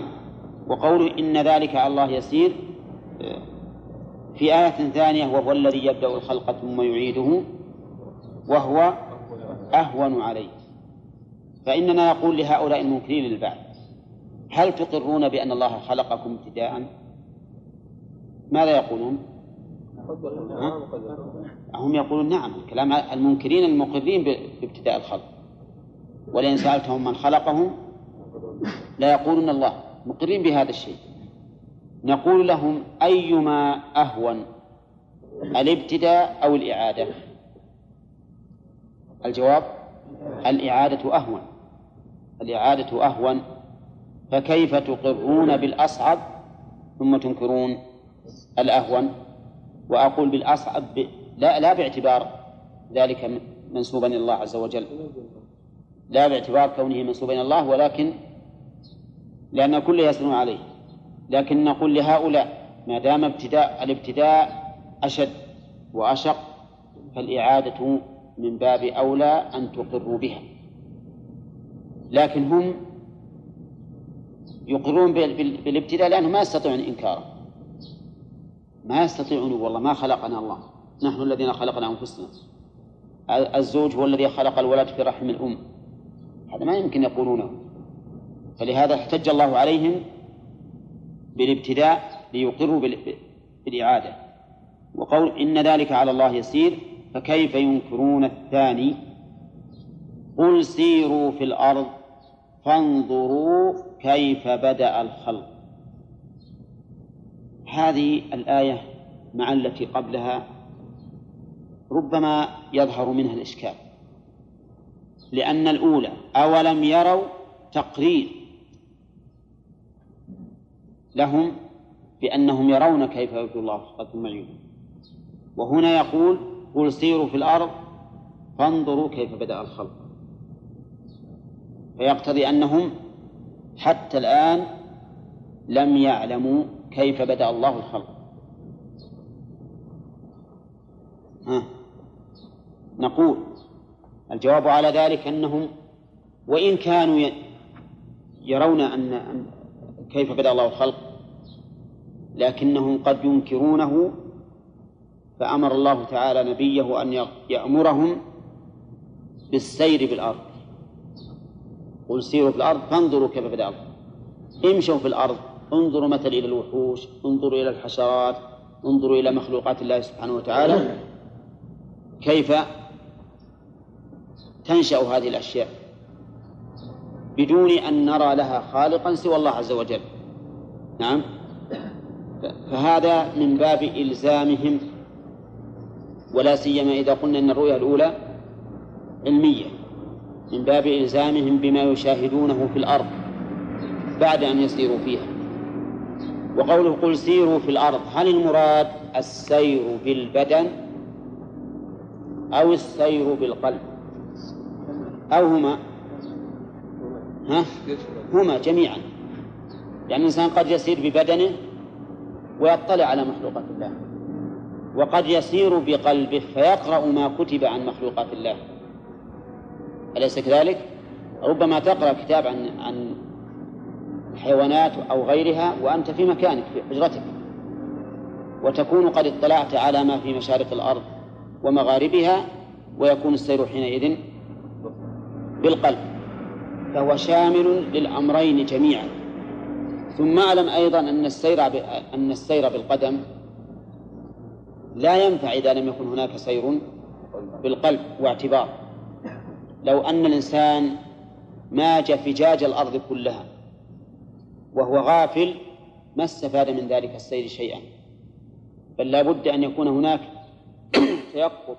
وقوله إن ذلك على الله يسير في آية ثانية وهو الذي يبدأ الخلق ثم يعيده وهو أهون عليه. فإننا نقول لهؤلاء المنكرين للبعث هل تقرون بأن الله خلقكم ابتداء؟ ماذا يقولون؟ هم يقولون نعم كلام المنكرين المقرين بابتداء الخلق. ولئن سألتهم من خلقهم لا يقولون الله مقرين بهذا الشيء. نقول لهم أيما أهون الابتداء أو الإعادة؟ الجواب الإعادة أهون. الإعادة أهون فكيف تقرون بالأصعب ثم تنكرون؟ الأهون وأقول بالأصعب. لا لا باعتبار ذلك منسوبا إلى الله عز وجل. لا باعتبار كونه منسوبا إلى الله ولكن لأن الكل يسلم عليه. لكن نقول لهؤلاء ما دام ابتداء الابتداء أشد وأشق فالإعادة من باب أولى أن تقروا بها. لكن هم يقرون بالابتداء لأنهم ما يستطيعون إنكاره. ما يستطيعون والله ما خلقنا الله. نحن الذين خلقنا أنفسنا. الزوج هو الذي خلق الولد في رحم الأم. هذا ما يمكن يقولونه. فلهذا احتج الله عليهم بالابتداء ليقروا بالإعادة. وقول إن ذلك على الله يسير فكيف ينكرون الثاني؟ قل سيروا في الأرض فانظروا كيف بدأ الخلق. هذه الآية مع التي قبلها ربما يظهر منها الإشكال. لأن الأولى أولم يروا تقرير لهم بأنهم يرون كيف يبدو الله خلق المعين وهنا يقول قل سيروا في الأرض فانظروا كيف بدأ الخلق. فيقتضي أنهم حتى الآن لم يعلموا كيف بدأ الله الخلق؟ ها. نقول الجواب على ذلك أنهم وإن كانوا يرون أن كيف بدأ الله الخلق لكنهم قد ينكرونه فأمر الله تعالى نبيه أن يأمرهم بالسير بالأرض. قل سيروا في الأرض فانظروا كيف بدأ الله. امشوا في الأرض. انظروا مثل إلى الوحوش انظروا إلى الحشرات انظروا إلى مخلوقات الله سبحانه وتعالى. كيف تنشأ هذه الأشياء؟ بدون أن نرى لها خالقا سوى الله عز وجل. نعم؟ فهذا من باب إلزامهم ولا سيما إذا قلنا أن الرؤيا الأولى علمية. من باب إلزامهم بما يشاهدونه في الأرض بعد أن يسيروا فيها. وقوله قل سيروا في الأرض هل المراد السير بالبدن أو السير بالقلب؟ أو هما؟ ها؟ هما جميعا. يعني الإنسان قد يسير ببدنه ويطلع على مخلوقات الله. وقد يسير بقلبه فيقرأ ما كتب عن مخلوقات الله. أليس كذلك؟ ربما تقرأ كتاب عن عن الحيوانات أو غيرها وأنت في مكانك في حجرتك. وتكون قد اطلعت على ما في مشارق الأرض ومغاربها ويكون السير حينئذ بالقلب. فهو شامل للأمرين جميعا. ثم أعلم أيضا أن السير أن السير بالقدم لا ينفع إذا لم يكن هناك سير بالقلب واعتبار. لو أن الإنسان ماج فجاج الأرض كلها وهو غافل ما استفاد من ذلك السير شيئا. بل لا بد أن يكون هناك تيقظ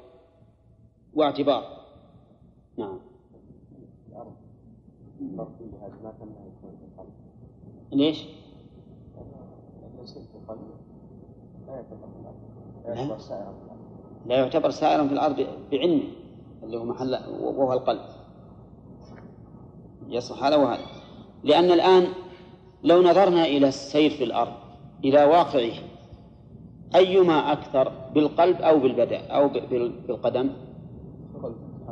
واعتبار. نعم. ليش؟ لا. يعتبر سائرا في الأرض بعلمه اللي هو محل وهو القلب. يصح هذا وهذا. لأن الآن لو نظرنا إلى السير في الأرض إلى واقعه أيما أكثر بالقلب أو بالبدن أو بالقدم؟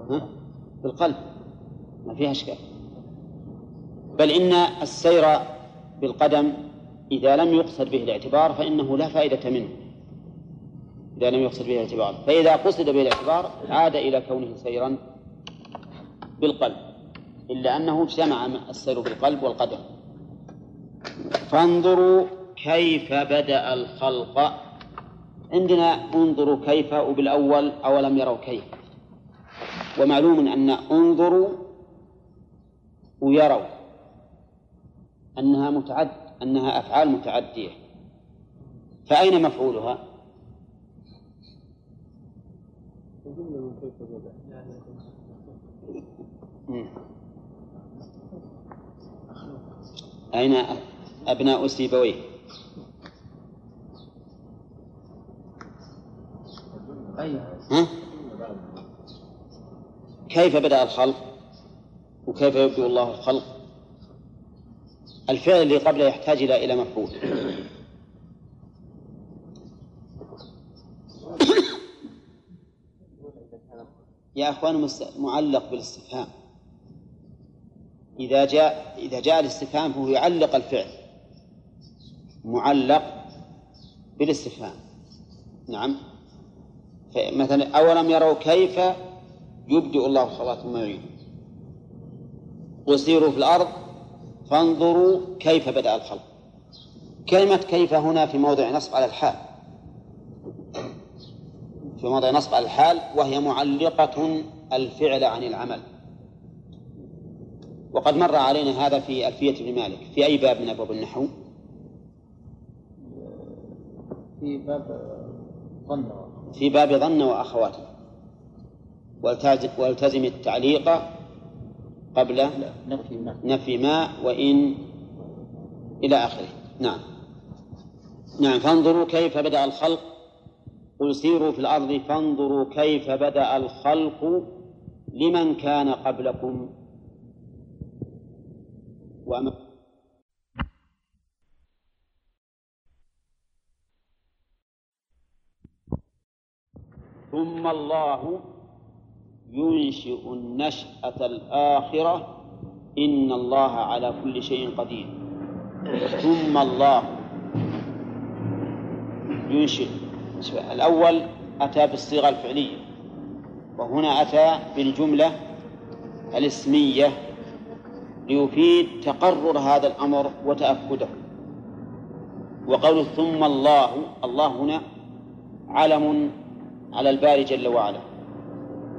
ها؟ بالقلب. ما فيها إشكال. بل إن السير بالقدم إذا لم يقصد به الاعتبار فإنه لا فائدة منه. إذا لم يقصد به الاعتبار. فإذا قصد به الاعتبار عاد إلى كونه سيرا بالقلب. إلا أنه اجتمع السير بالقلب والقدم. فانظروا كيف بدأ الخلق. عندنا انظروا كيف وبالأول أولم يروا كيف. ومعلوم أن انظروا ويروا. أنها متعد أنها أفعال متعدية. فأين مفعولها؟ أين أبناء سيبويه؟ ها؟ كيف بدأ الخلق؟ وكيف يبدو الله الخلق الفعل اللي قبله يحتاج إلى إلى مفعول يا أخوان معلق بالاستفهام إذا جاء إذا جاء الاستفهام فهو يعلق الفعل معلق بالاستفهام. نعم. مثلا أولم يروا كيف يبدئ الله الخلق ثم يعيد وسيروا في الأرض فانظروا كيف بدأ الخلق. كلمة كيف هنا في موضع نصب على الحال. في موضع نصب على الحال وهي معلقة الفعل عن العمل. وقد مر علينا هذا في ألفية ابن مالك في أي باب من أبواب النحو؟ في باب ظن. في باب ظن وأخواته والتزم التعليق قبل نفي ما. نفي ما وإن إلى آخره. نعم. نعم فانظروا كيف بدأ الخلق. قل سيروا في الأرض فانظروا كيف بدأ الخلق لمن كان قبلكم. وأما ثم الله ينشئ النشأة الآخرة. إن الله على كل شيء قدير. ثم الله ينشئ. الأول أتى بالصيغة الفعلية وهنا أتى بالجملة الاسمية ليفيد تقرر هذا الأمر وتأكده. وقوله ثم الله الله هنا علم على الباري جل وعلا.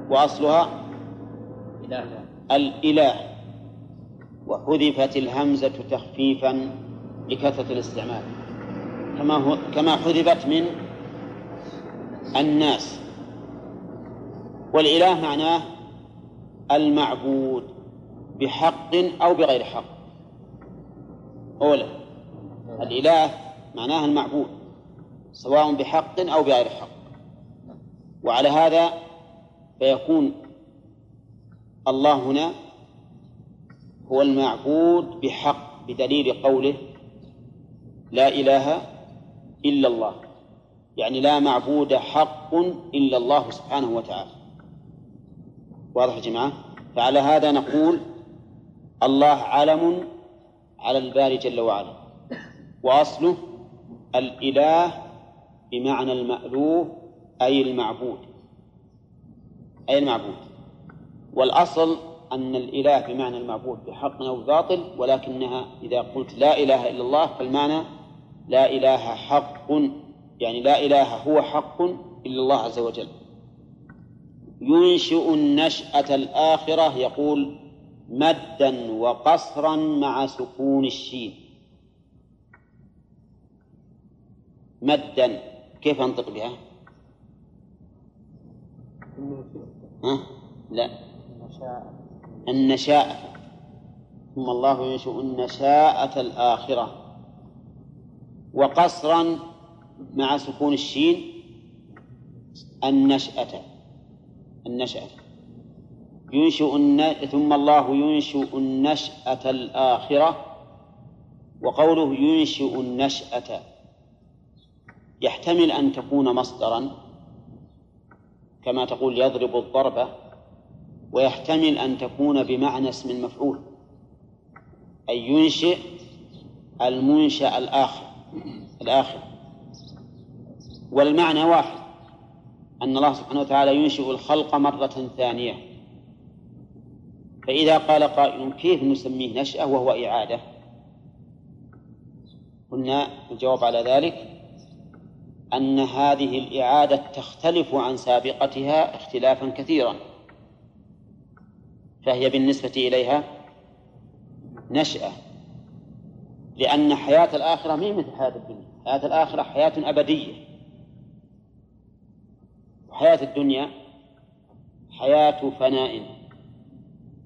وأصلها إله الإله. وحذفت الهمزة تخفيفا لكثرة الاستعمال. كما هو كما حذفت من الناس. والإله معناه المعبود بحق أو بغير حق. أولا الإله معناه المعبود سواء بحق أو بغير حق. وعلى هذا فيكون الله هنا هو المعبود بحق بدليل قوله لا إله إلا الله. يعني لا معبود حق إلا الله سبحانه وتعالى. واضح يا جماعة؟ فعلى هذا نقول الله علم على الباري جل وعلا. وأصله الإله بمعنى المألوه أي المعبود. أي المعبود. والأصل أن الإله بمعنى المعبود بحق أو باطل ولكنها إذا قلت لا إله إلا الله فالمعنى لا إله حق يعني لا إله هو حق إلا الله عز وجل. ينشئ النشأة الآخرة يقول مدا وقصرا مع سكون الشين. مدا. كيف أنطق بها؟ ها؟ لا. النشاء. ثم الله ينشئ النشاءة الآخرة. وقصرا مع سكون الشين النشأة. النشأة. ينشئ الن... ثم الله ينشئ النشأة الآخرة وقوله ينشئ النشأة يحتمل أن تكون مصدرا. كما تقول يضرب الضربة ويحتمل أن تكون بمعنى اسم المفعول أي ينشئ المنشأ الآخر الآخر. والمعنى واحد أن الله سبحانه وتعالى ينشئ الخلق مرة ثانية. فإذا قال قائل كيف نسميه نشأة وهو إعادة؟ قلنا الجواب على ذلك أن هذه الإعادة تختلف عن سابقتها اختلافا كثيرا. فهي بالنسبة إليها نشأة لأن حياة الآخرة ما مثل حياة الدنيا. حياة الآخرة حياة أبدية. وحياة الدنيا حياة فناء.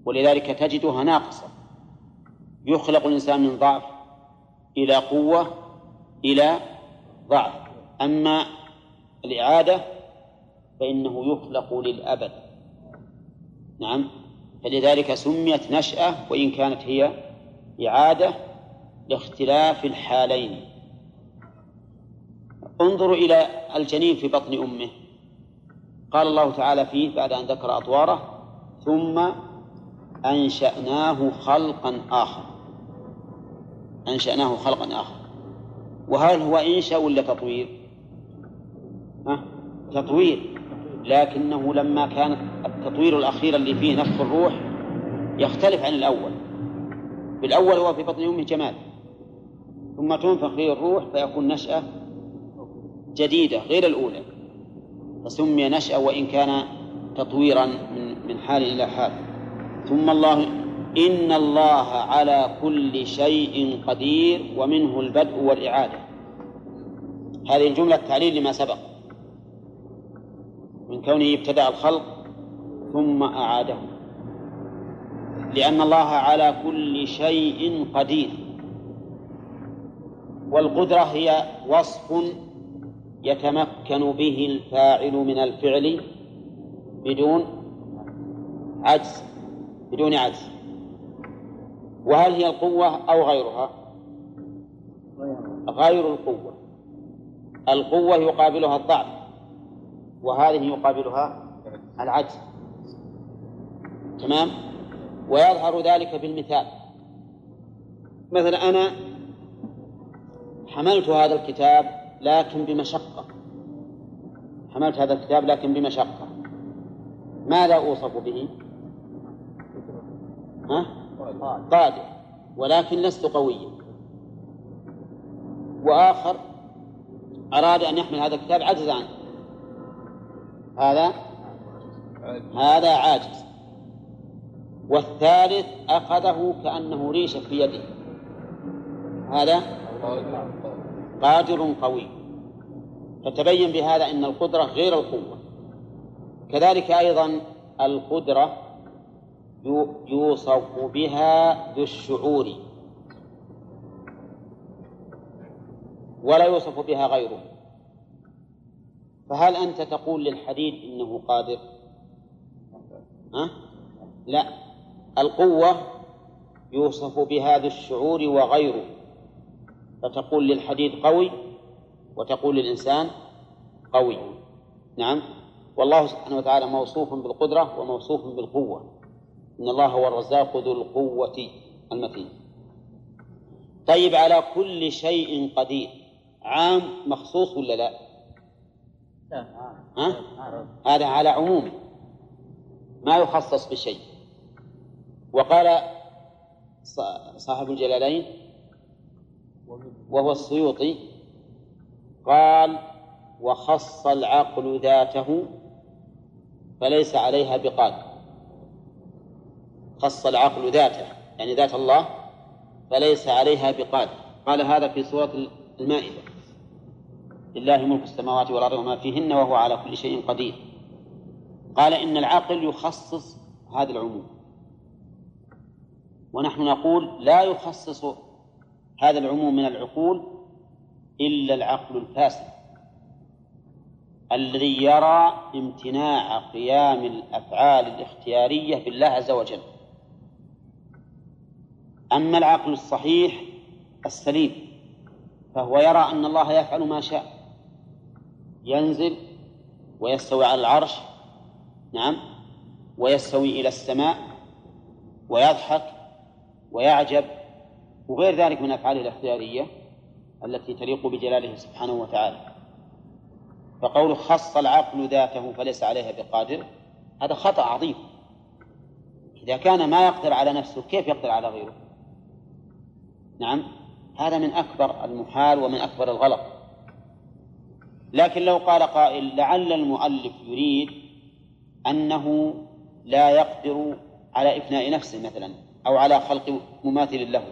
ولذلك تجدها ناقصة. يخلق الإنسان من ضعف إلى قوة إلى ضعف. أما الإعادة فإنه يخلق للأبد. نعم. فلذلك سميت نشأة وإن كانت هي إعادة لاختلاف الحالين. انظروا إلى الجنين في بطن أمه. قال الله تعالى فيه بعد أن ذكر أطواره ثم أنشأناه خلقا آخر. أنشأناه خلقا آخر. وهل هو إنشاء ولا تطوير؟ تطوير لكنه لما كان التطوير الأخير اللي فيه نفخ الروح يختلف عن الأول. في الأول هو في بطن أمه جمال. ثم تنفخ فيه الروح فيكون نشأة جديدة غير الأولى. فسمي نشأة وإن كان تطويرا من من حال إلى حال. ثم الله إن الله على كل شيء قدير ومنه البدء والإعادة. هذه الجملة تعليل لما سبق. من كونه ابتدأ الخلق ثم أعاده. لأن الله على كل شيء قدير. والقدرة هي وصف يتمكن به الفاعل من الفعل بدون عجز بدون عجز. وهل هي القوة أو غيرها؟ غير القوة. القوة يقابلها الضعف. وهذه يقابلها العجز. تمام؟ ويظهر ذلك بالمثال. مثلا أنا حملت هذا الكتاب لكن بمشقة. حملت هذا الكتاب لكن بمشقة. ماذا أوصف به؟ ها؟ قادر. ولكن لست قويا. وآخر أراد أن يحمل هذا الكتاب عجز عنه هذا؟ هذا عاجز. والثالث أخذه كأنه ريشة في يده. هذا؟ قادر قوي. فتبين بهذا أن القدرة غير القوة. كذلك أيضا القدرة يوصف بها ذو الشعور. ولا يوصف بها غيره. فهل أنت تقول للحديد إنه قادر؟ ها؟ لا. القوة يوصف بها ذو الشعور وغيره. فتقول للحديد قوي وتقول للإنسان قوي. نعم. والله سبحانه وتعالى موصوف بالقدرة وموصوف بالقوة. إن الله هو الرزاق ذو القوة المتين. طيب على كل شيء قدير عام مخصوص ولا لا؟ ها؟ هذا على عموم ما يخصص بشيء. وقال صاحب الجلالين وهو السيوطي قال وخص العقل ذاته فليس عليها بقادر خص العقل ذاته يعني ذات الله فليس عليها بقادر قال هذا في سورة المائدة. لله ملك السماوات والأرض وما فيهن وهو على كل شيء قدير. قال إن العقل يخصص هذا العموم. ونحن نقول لا يخصص هذا العموم من العقول إلا العقل الفاسد الذي يرى امتناع قيام الأفعال الاختيارية بالله عز وجل. أما العقل الصحيح السليم فهو يرى أن الله يفعل ما شاء. ينزل ويستوي على العرش نعم ويستوي إلى السماء ويضحك ويعجب وغير ذلك من أفعاله الاختيارية التي تليق بجلاله سبحانه وتعالى. فقوله خص العقل ذاته فليس عليها بقادر هذا خطأ عظيم. إذا كان ما يقدر على نفسه كيف يقدر على غيره؟ نعم هذا من أكبر المحال ومن أكبر الغلط. لكن لو قال قائل لعل المؤلف يريد أنه لا يقدر على إفناء نفسه مثلا أو على خلق مماثل له.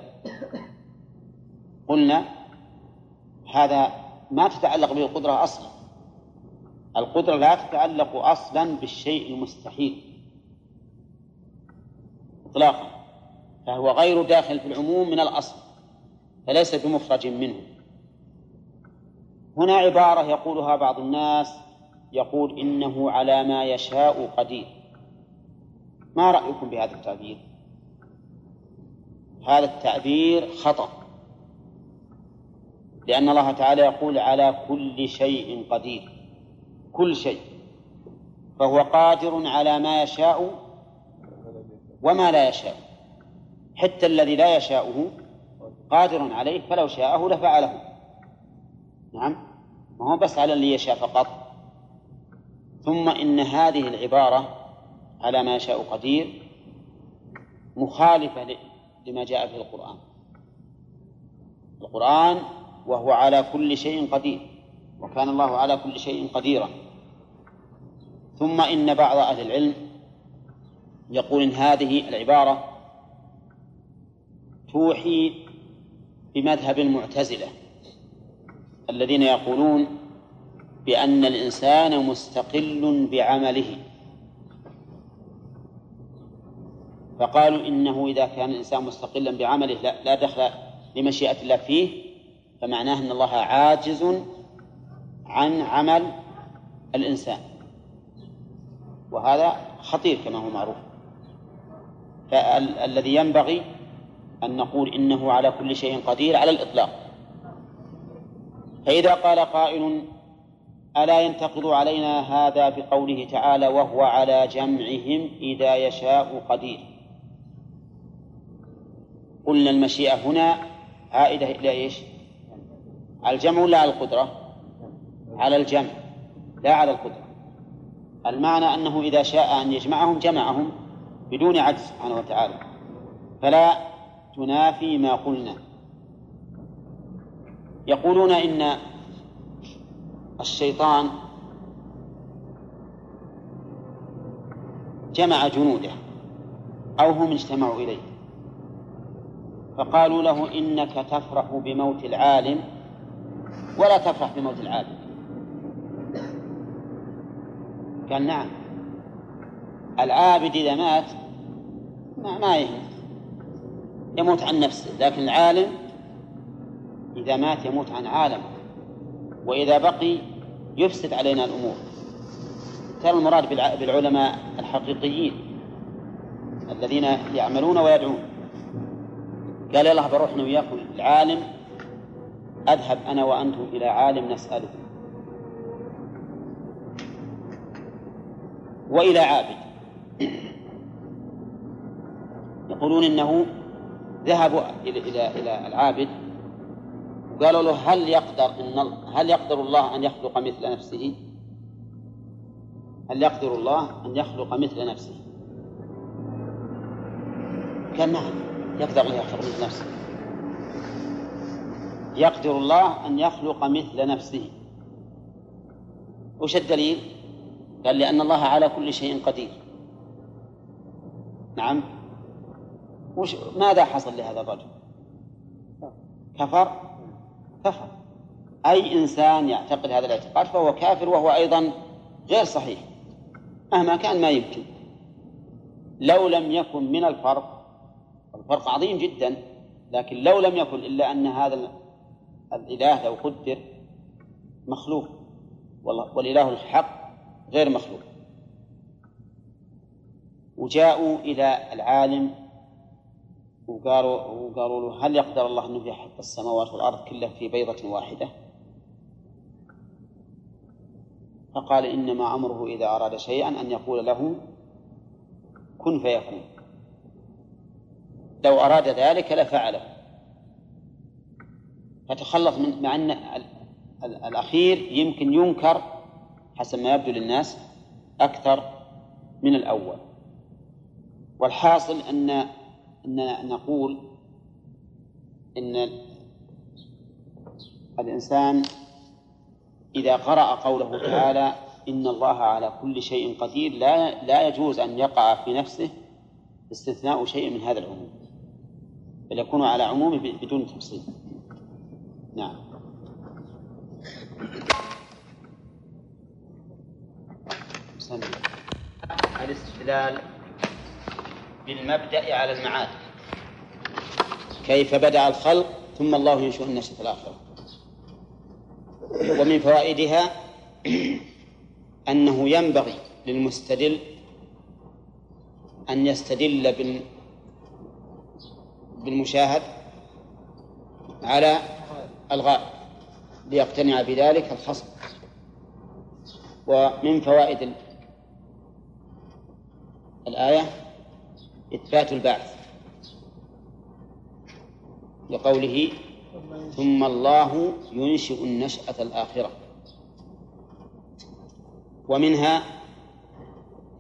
قلنا هذا ما تتعلق به القدرة أصلا. القدرة لا تتعلق أصلا بالشيء المستحيل. إطلاقا. فهو غير داخل في العموم من الأصل فليس بمخرج منه. هنا عبارة يقولها بعض الناس يقول إنه على ما يشاء قدير. ما رأيكم بهذا التعبير؟ هذا التعبير خطأ. لأن الله تعالى يقول على كل شيء قدير. كل شيء. فهو قادر على ما يشاء وما لا يشاء. حتى الذي لا يشاءه قادر عليه فلو شاءه لفعله. نعم؟ ما هو بس على اللي يشاء فقط. ثم إن هذه العبارة على ما يشاء قدير مخالفة لما جاء في القرآن. القرآن وهو على كل شيء قدير وكان الله على كل شيء قديرا. ثم إن بعض أهل العلم يقول إن هذه العبارة توحي بمذهب المعتزلة. الذين يقولون بأن الإنسان مستقل بعمله. فقالوا إنه إذا كان الإنسان مستقلا بعمله لا, لا دخل لمشيئة الله فيه فمعناه أن الله عاجز عن عمل الإنسان. وهذا خطير كما هو معروف. فالذي ينبغي أن نقول إنه على كل شيء قدير على الإطلاق. فإذا قال قائل ألا ينتقض علينا هذا بقوله تعالى وهو على جمعهم إذا يشاء قدير. قلنا المشيئة هنا عائدة إلى إيش؟ على الجمع ولا على القدرة؟ على الجمع لا على القدرة. المعنى أنه إذا شاء أن يجمعهم جمعهم بدون عجز سبحانه وتعالى. فلا تنافي ما قلنا. يقولون إن الشيطان جمع جنوده أو هم اجتمعوا إليه. فقالوا له إنك تفرح بموت العالم ولا تفرح بموت العابد قال نعم. العابد إذا مات ما, ما يموت عن نفسه لكن العالم إذا مات يموت عن عالم وإذا بقي يفسد علينا الأمور. ترى المراد بالعلماء الحقيقيين الذين يعملون ويدعون. قال يلا بروح أنا وياكم. العالم أذهب أنا وأنتم إلى عالم نسأله. وإلى عابد. يقولون إنه ذهبوا إلى إلى إلى العابد قالوا له هل يقدر إن هل يقدر الله أن يخلق مثل نفسه؟ هل يقدر الله أن يخلق مثل نفسه؟ قال نعم يقدر أن يخلق مثل نفسه يقدر الله أن يخلق مثل نفسه وش الدليل؟ قال لأن الله على كل شيء قدير نعم وش ماذا حصل لهذا الرجل؟ كفر كفر أي إنسان يعتقد هذا الاعتقاد فهو كافر وهو أيضا غير صحيح مهما كان ما يمكن. لو لم يكن من الفرق الفرق عظيم جدا لكن لو لم يكن إلا أن هذا الإله لو قدر مخلوق. والإله الحق غير مخلوق. وجاءوا إلى العالم وقالوا وقالوا له هل يقدر الله أن يحيي السماوات والأرض كلها في بيضة واحدة؟ فقال إنما أمره إذا أراد شيئا أن يقول له كن فيكون. لو أراد ذلك لفعله. فتخلص من مع أن الأخير يمكن ينكر حسب ما يبدو للناس أكثر من الأول. والحاصل أن أن نقول إن الإنسان إذا قرأ قوله تعالى إن الله على كل شيء قدير لا لا يجوز أن يقع في نفسه استثناء شيء من هذا العموم بل يكون على عمومه بدون تفصيل نعم. الاستدلال بالمبدأ على المعاد. كيف بدأ الخلق ثم الله ينشئ النشأة الآخرة. ومن فوائدها أنه ينبغي للمستدل أن يستدل بال بالمشاهد على الغائب ليقتنع بذلك الخصم. ومن فوائد ال- الآية إثبات البعث. لقوله ثم الله ينشئ النشأة الآخرة. ومنها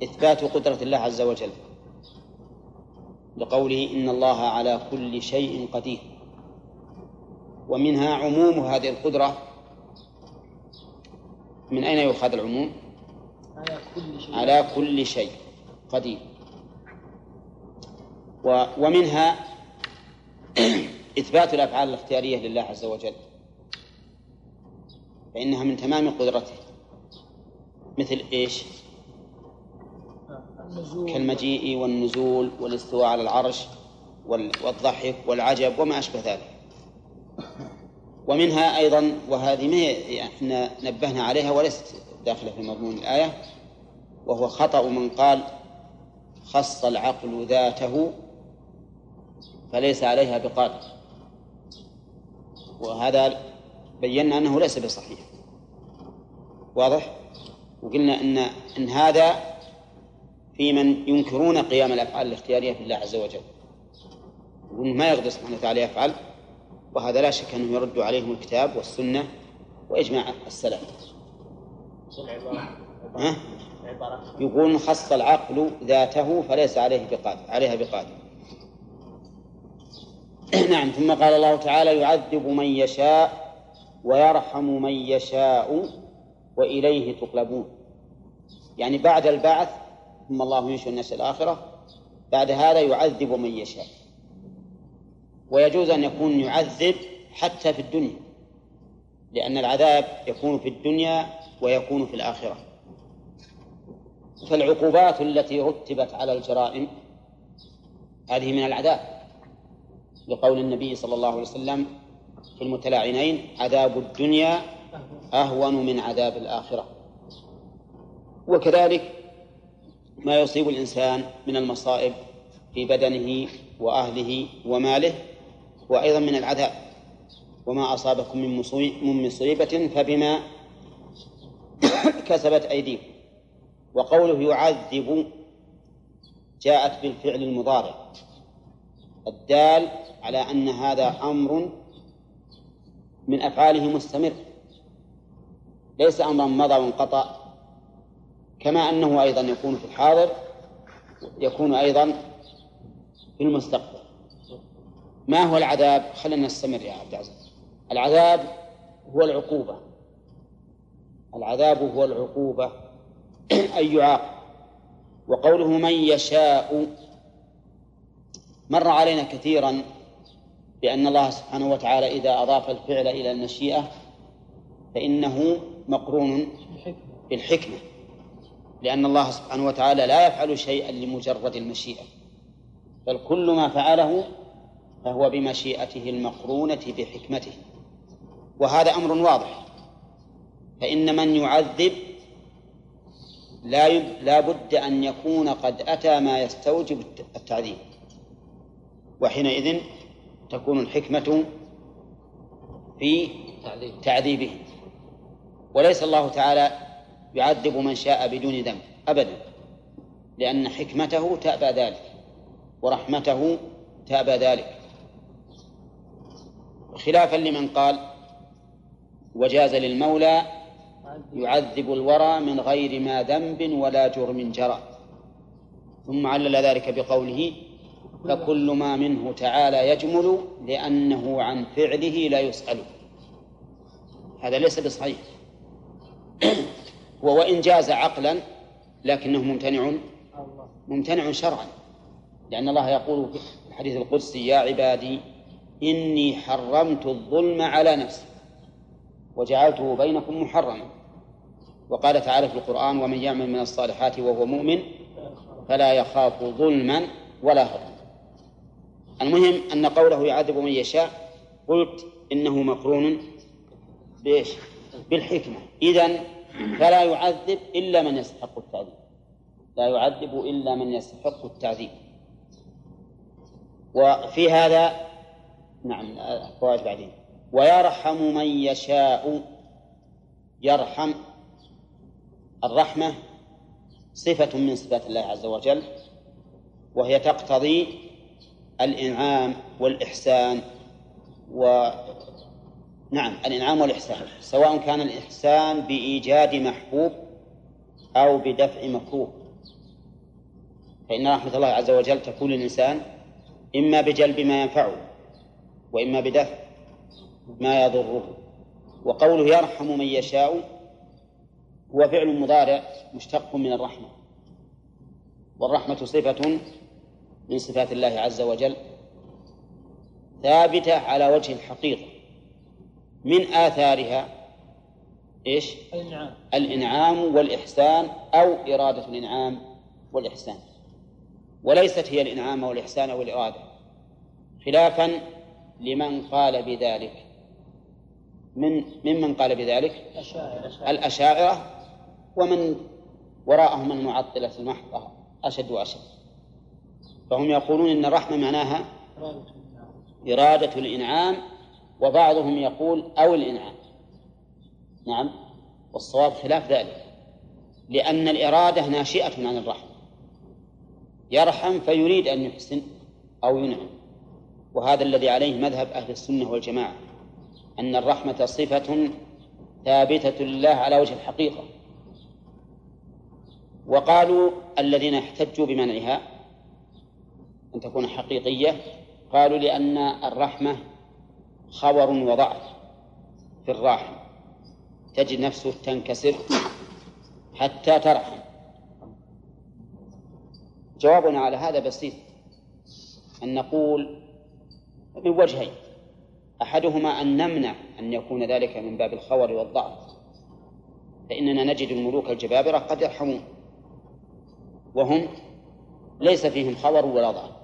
إثبات قدرة الله عز وجل. لقوله إن الله على كل شيء قدير. ومنها عموم هذه القدرة. من أين يؤخذ العموم؟ على كل شيء. على كل شيء قدير. ومنها إثبات الأفعال الاختيارية لله عز وجل. فإنها من تمام قدرته. مثل إيش؟ كالمجيء والنزول والاستواء على العرش وال- والضحك والعجب وما أشبه ذلك. ومنها أيضا وهذه ما إحنا نبهنا عليها وليست داخلة في مضمون الآية وهو خطأ من قال خص العقل ذاته فليس عليها بقادر. وهذا بينا أنه ليس بصحيح. واضح؟ وقلنا أن أن هذا في من ينكرون قيام الأفعال الاختيارية في الله عز وجل. يقولون ما يقدر سبحانه وتعالى يفعل وهذا لا شك أنه يرد عليهم الكتاب والسنة وإجماع السلف. يقول خص العقل ذاته فليس عليه بقادر عليها بقادر. نعم ثم قال الله تعالى يعذب من يشاء ويرحم من يشاء وإليه تقلبون. يعني بعد البعث ثم الله ينشئ الناس الآخرة بعد هذا يعذب من يشاء. ويجوز أن يكون يعذب حتى في الدنيا لأن العذاب يكون في الدنيا ويكون في الآخرة. فالعقوبات التي رتبت على الجرائم هذه من العذاب. لقول النبي صلى الله عليه وسلم في المتلاعنين عذاب الدنيا أهون من عذاب الآخرة. وكذلك ما يصيب الإنسان من المصائب في بدنه وأهله وماله وأيضا من العذاب. وما أصابكم من من مصيبة فبما كسبت أيديكم. وقوله يعذب جاءت بالفعل المضارع. الدال على أن هذا أمر من أفعاله مستمر. ليس أمرا مضى وانقطع كما أنه أيضا يكون في الحاضر يكون أيضا في المستقبل. ما هو العذاب؟ خلينا نستمر يا عبد العزيز. العذاب هو العقوبة. العذاب هو العقوبة أن يعاقب. وقوله من يشاء مر علينا كثيرا بأن الله سبحانه وتعالى إذا أضاف الفعل إلى المشيئة فإنه مقرون بالحكمة لأن الله سبحانه وتعالى لا يفعل شيئا لمجرد المشيئة بل كل ما فعله فهو بمشيئته المقرونة بحكمته. وهذا أمر واضح. فإن من يعذب لا. لا بد أن يكون قد أتى ما يستوجب الت- التعذيب. وحينئذ تكون الحكمة في تعذيبه. وليس الله تعالى يعذب من شاء بدون ذنب أبدا. لأن حكمته تأبى ذلك ورحمته تأبى ذلك. خلافا لمن قال وجاز للمولى يعذب الورى من غير ما ذنب ولا جرم جرى. ثم علل ذلك بقوله فكل ما منه تعالى يجمل لأنه عن فعله لا يسأل. هذا ليس بصحيح. هو وإن جاز عقلا لكنه ممتنع ممتنع شرعا. لأن الله يقول في الحديث القدسي يا عبادي إني حرمت الظلم على نفسي وجعلته بينكم محرما. وقال تعالى في القرآن ومن يعمل من الصالحات وهو مؤمن فلا يخاف ظلما ولا هضما. المهم أن قوله يعذب من يشاء قلت إنه مقرون بإيش؟ بالحكمة. إذن فلا يعذب إلا من يستحق التعذيب. لا يعذب إلا من يستحق التعذيب. وفي هذا نعم فوائد بعدين. ويرحم من يشاء يرحم الرحمة صفة من صفات الله عز وجل وهي تقتضي الإنعام والإحسان و نعم الإنعام والإحسان سواء كان الإحسان بإيجاد محبوب أو بدفع مكروه. فإن رحمة الله عز وجل تكون للإنسان إما بجلب ما ينفعه وإما بدفع ما يضره. وقوله يرحم من يشاء هو فعل مضارع مشتق من الرحمة. والرحمة صفة من صفات الله عز وجل ثابتة على وجه الحقيقة. من آثارها إيش؟ الإنعام. الإنعام والإحسان أو إرادة الإنعام والإحسان. وليست هي الإنعام والإحسان أو الإرادة. خلافا لمن قال بذلك. من ممن قال بذلك؟ الأشاعرة. ومن وراءهم من معطلة المحضة. أشد وأشد. فهم يقولون إن الرحمة معناها إرادة الإنعام وبعضهم يقول أو الإنعام. نعم والصواب خلاف ذلك لأن الإرادة ناشئة عن الرحمة. يرحم فيريد أن يحسن أو ينعم. وهذا الذي عليه مذهب أهل السنة والجماعة أن الرحمة صفة ثابتة لله على وجه الحقيقة. وقالوا الذين احتجوا بمنعها أن تكون حقيقية؟ قالوا لأن الرحمة خبر وضعف في الراحم. تجد نفسه تنكسر حتى ترحم. جوابنا على هذا بسيط. أن نقول من وجهين. أحدهما أن نمنع أن يكون ذلك من باب الخور والضعف. فإننا نجد الملوك الجبابرة قد يرحمون. وهم ليس فيهم خبر ولا ضعف.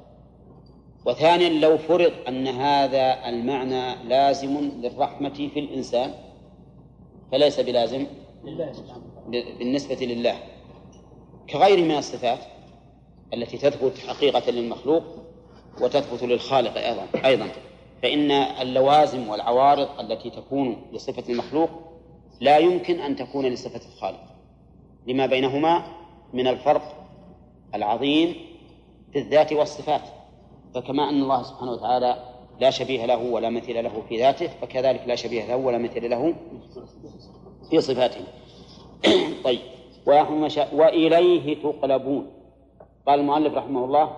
وثانيا لو فرض أن هذا المعنى لازم للرحمة في الإنسان فليس بلازم؟ بالنسبة لله. كغيره من الصفات التي تثبت حقيقة للمخلوق وتثبت للخالق أيضا أيضا. فإن اللوازم والعوارض التي تكون لصفة المخلوق لا يمكن أن تكون لصفة الخالق. لما بينهما من الفرق العظيم في الذات والصفات. فكما أن الله سبحانه وتعالى لا شبيه له ولا مثيل له في ذاته فكذلك لا شبيه له ولا مثيل له في صفاته. طيب. وإليه تقلبون. قال المؤلف رحمه الله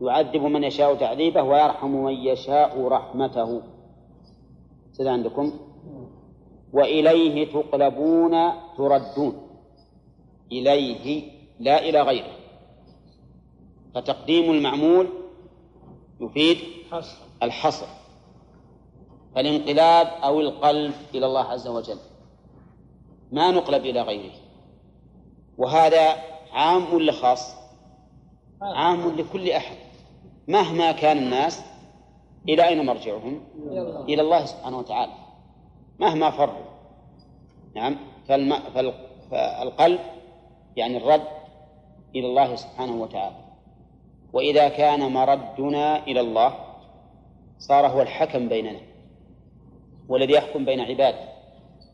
يعذب من يشاء تعذيبه ويرحم من يشاء رحمته. سيد عندكم. وإليه تقلبون تردون. إليه لا إلى غيره. فتقديم المعمول يفيد الحصر فالانقلاب أو القلب إلى الله عز وجل. ما نقلب إلى غيره. وهذا عام ولا خاص عام لكل أحد. مهما كان الناس إلى أين مرجعهم؟ إلى الله. سبحانه وتعالى. مهما فروا. نعم. فالقلب يعني الرد إلى الله سبحانه وتعالى. وإذا كان مردنا إلى الله صار هو الحكم بيننا والذي يحكم بين عباده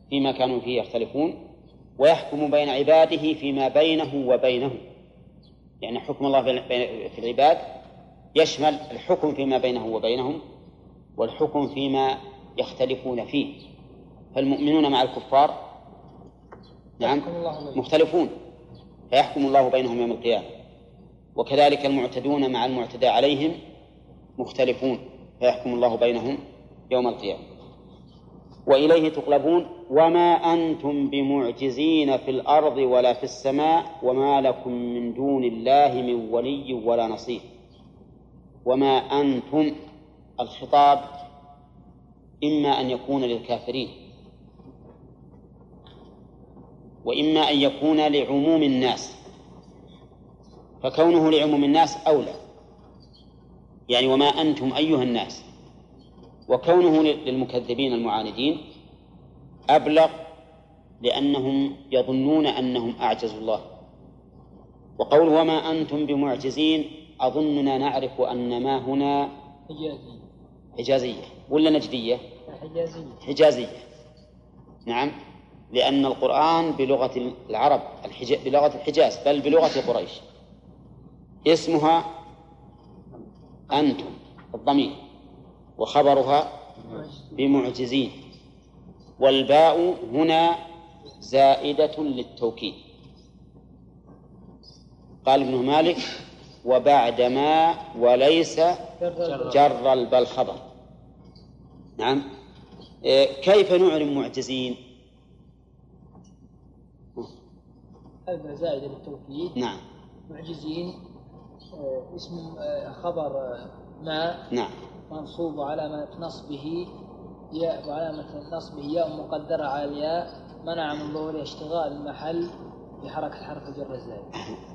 فيما كانوا فيه يختلفون ويحكم بين عباده فيما بينه وبينهم يعني حكم الله في العباد يشمل الحكم فيما بينه وبينهم والحكم فيما يختلفون فيه. فالمؤمنون مع الكفار نعم مختلفون فيحكم الله بينهم يوم القيامة. وكذلك المعتدون مع المعتدى عليهم مختلفون فيحكم الله بينهم يوم القيامة. وإليه تقلبون وما أنتم بمعجزين في الأرض ولا في السماء وما لكم من دون الله من ولي ولا نصير. وما أنتم الخطاب إما أن يكون للكافرين. وإما أن يكون لعموم الناس. فكونه لعموم الناس أولى. يعني وما أنتم أيها الناس. وكونه للمكذبين المعاندين أبلغ لأنهم يظنون أنهم أعجزوا الله. وقول وما أنتم بمعجزين أظننا نعرف أن ما هنا حجازي حجازية. ولا نجدية؟ حجازي حجازية. نعم. لأن القرآن بلغة العرب الحج... بلغة الحجاز بل بلغة قريش. اسمها أنتم الضمير. وخبرها بمعجزين. والباء هنا زائدة للتوكيد. قال ابن مالك وبعدما وليس جر البل خبر نعم. إيه، كيف نعلم معجزين؟ هذا زائد للتوكيد. نعم. معجزين اسم آه، خبر آه، ما نعم. منصوب علامة نصبه ياء وعلامة نصبه ياء مقدرة على الياء منع من ظهور اشتغال المحل بحركة حرف الجر الزائد.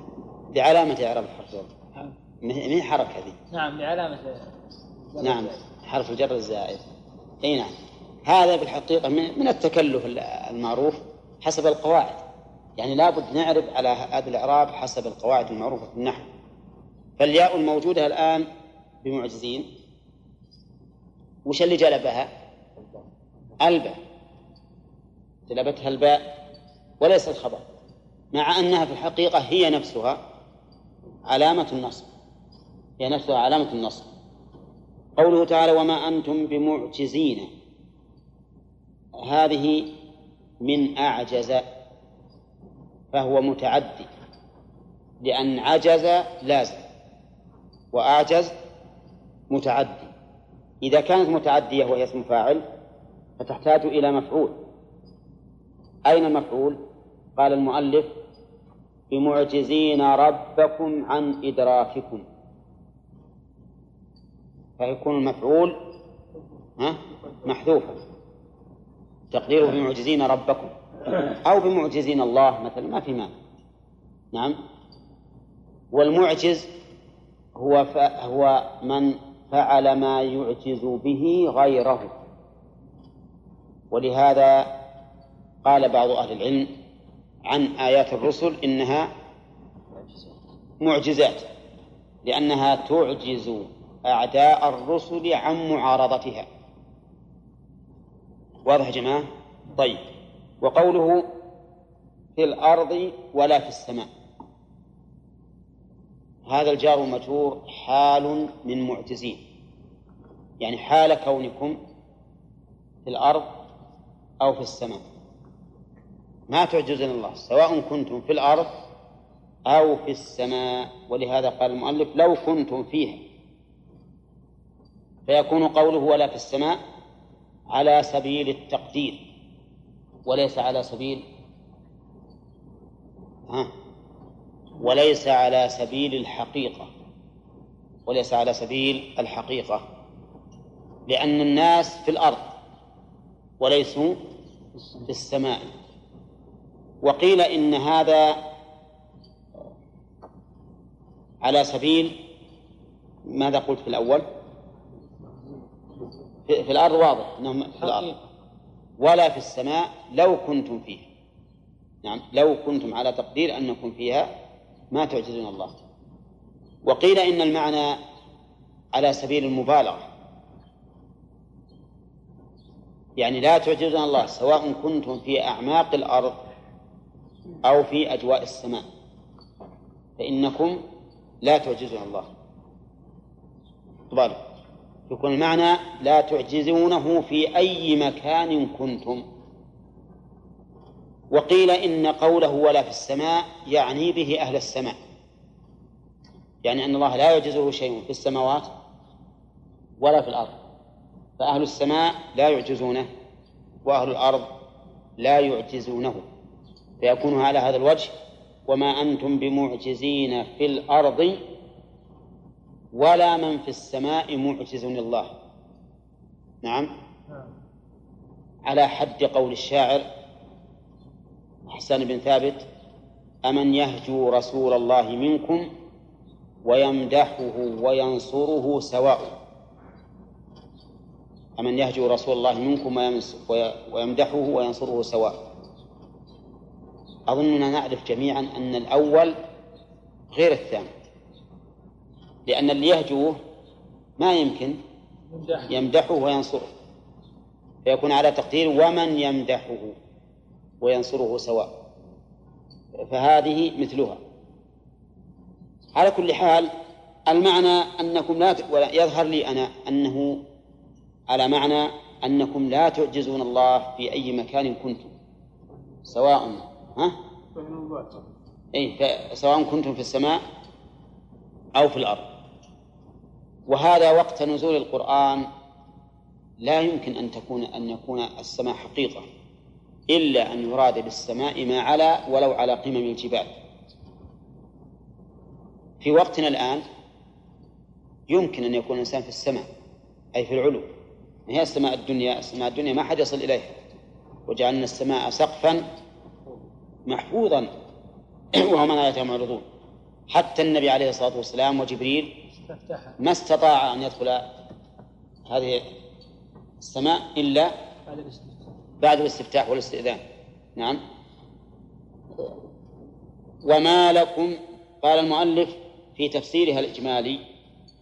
بعلامة إعراب الحرف الجر نعم. من حركة هذه؟ نعم بعلامة نعم. حرف الجر الزائد. إي نعم. هذا بالحقيقة من من التكلف المعروف حسب القواعد. يعني لابد نعرف على هذا الإعراب حسب القواعد المعروفة في النحو. فالياء الموجودة الآن بمعجزين. وش اللي جلبها؟ الباء. جلبتها الباء وليس الخبر مع أنها في الحقيقة هي نفسها علامة النصب. هي نفسها علامة النصب. قوله تعالى وما أنتم بمعجزين. هذه من أعجز فهو متعدي لأن عجز لازم. وأعجز متعدي. إذا كانت متعدية وهي اسم فاعل فتحتاج إلى مفعول. أين المفعول؟ قال المؤلف بمعجزين ربكم عن إدراككم. فيكون المفعول محذوفا. تقديره بمعجزين ربكم. أو بمعجزين الله مثلا ما في مانع. نعم. والمعجز هو. هو من فعل ما يعجز به غيره ولهذا قال بعض أهل العلم عن آيات الرسل إنها معجزات لأنها تعجز أعداء الرسل عن معارضتها واضح يا جماعة؟ طيب وقوله في الأرض ولا في السماء هذا الجار المجرور حال من معجزين يعني حال كونكم في الأرض أو في السماء. ما تعجزون الله سواء كنتم في الأرض أو في السماء. ولهذا قال المؤلف لو كنتم فيها. فيكون قوله ولا في السماء على سبيل التقدير وليس على سبيل ها؟ وليس على سبيل الحقيقة. وليس على سبيل الحقيقة. لأن الناس في الأرض وليسوا في السماء. وقيل إن هذا على سبيل ماذا قلت في الأول؟ في, في الأرض واضح أنهم في الأرض. ولا في السماء لو كنتم فيها. نعم لو كنتم على تقدير أنكم فيها ما تعجزون الله. وقيل إن المعنى على سبيل المبالغة. يعني لا تعجزون الله سواء كنتم في أعماق الأرض أو في أجواء السماء. فإنكم لا تعجزون الله. تبارك يكون المعنى لا تعجزونه في أي مكان كنتم. وقيل إن قوله ولا في السماء يعني به أهل السماء. يعني أن الله لا يعجزه شيء في السماوات ولا في الأرض. فأهل السماء لا يعجزونه وأهل الأرض لا يعجزونه. فيكون على هذا الوجه وما أنتم بمعجزين في الأرض ولا من في السماء معجز الله نعم. على حد قول الشاعر حسان بن ثابت أمن يهجو رسول الله منكم ويمدحه وينصره سواء. أمن يهجو رسول الله منكم ويمدحه وينصره سواء. أظننا نعرف جميعا أن الأول غير الثاني لأن اللي يهجوه ما يمكن يمدح يمدحه وينصره فيكون على تقدير ومن يمدحه. وينصره سواء. فهذه مثلها. على كل حال المعنى أنكم لا. ولا يظهر لي أنا أنه على معنى أنكم لا تعجزون الله في أي مكان كنتم. سواء ها؟ أي سواء كنتم في السماء أو في الأرض. وهذا وقت نزول القرآن لا يمكن أن تكون أن يكون السماء حقيقة. إلا أن يراد بالسماء ما علا ولو على قمم الجبال. في وقتنا الآن يمكن أن يكون الإنسان في السماء أي في العلو. هي السماء الدنيا؟ السماء الدنيا ما حد يصل إليها. وجعلنا السماء سقفا محفوظا. وهم عن آياتها معرضون حتى النبي عليه الصلاة والسلام وجبريل ما استطاع أن يدخل هذه السماء إلا بعد الاستفتاح والاستئذان. نعم. وما لكم قال المؤلف في تفسيرها الإجمالي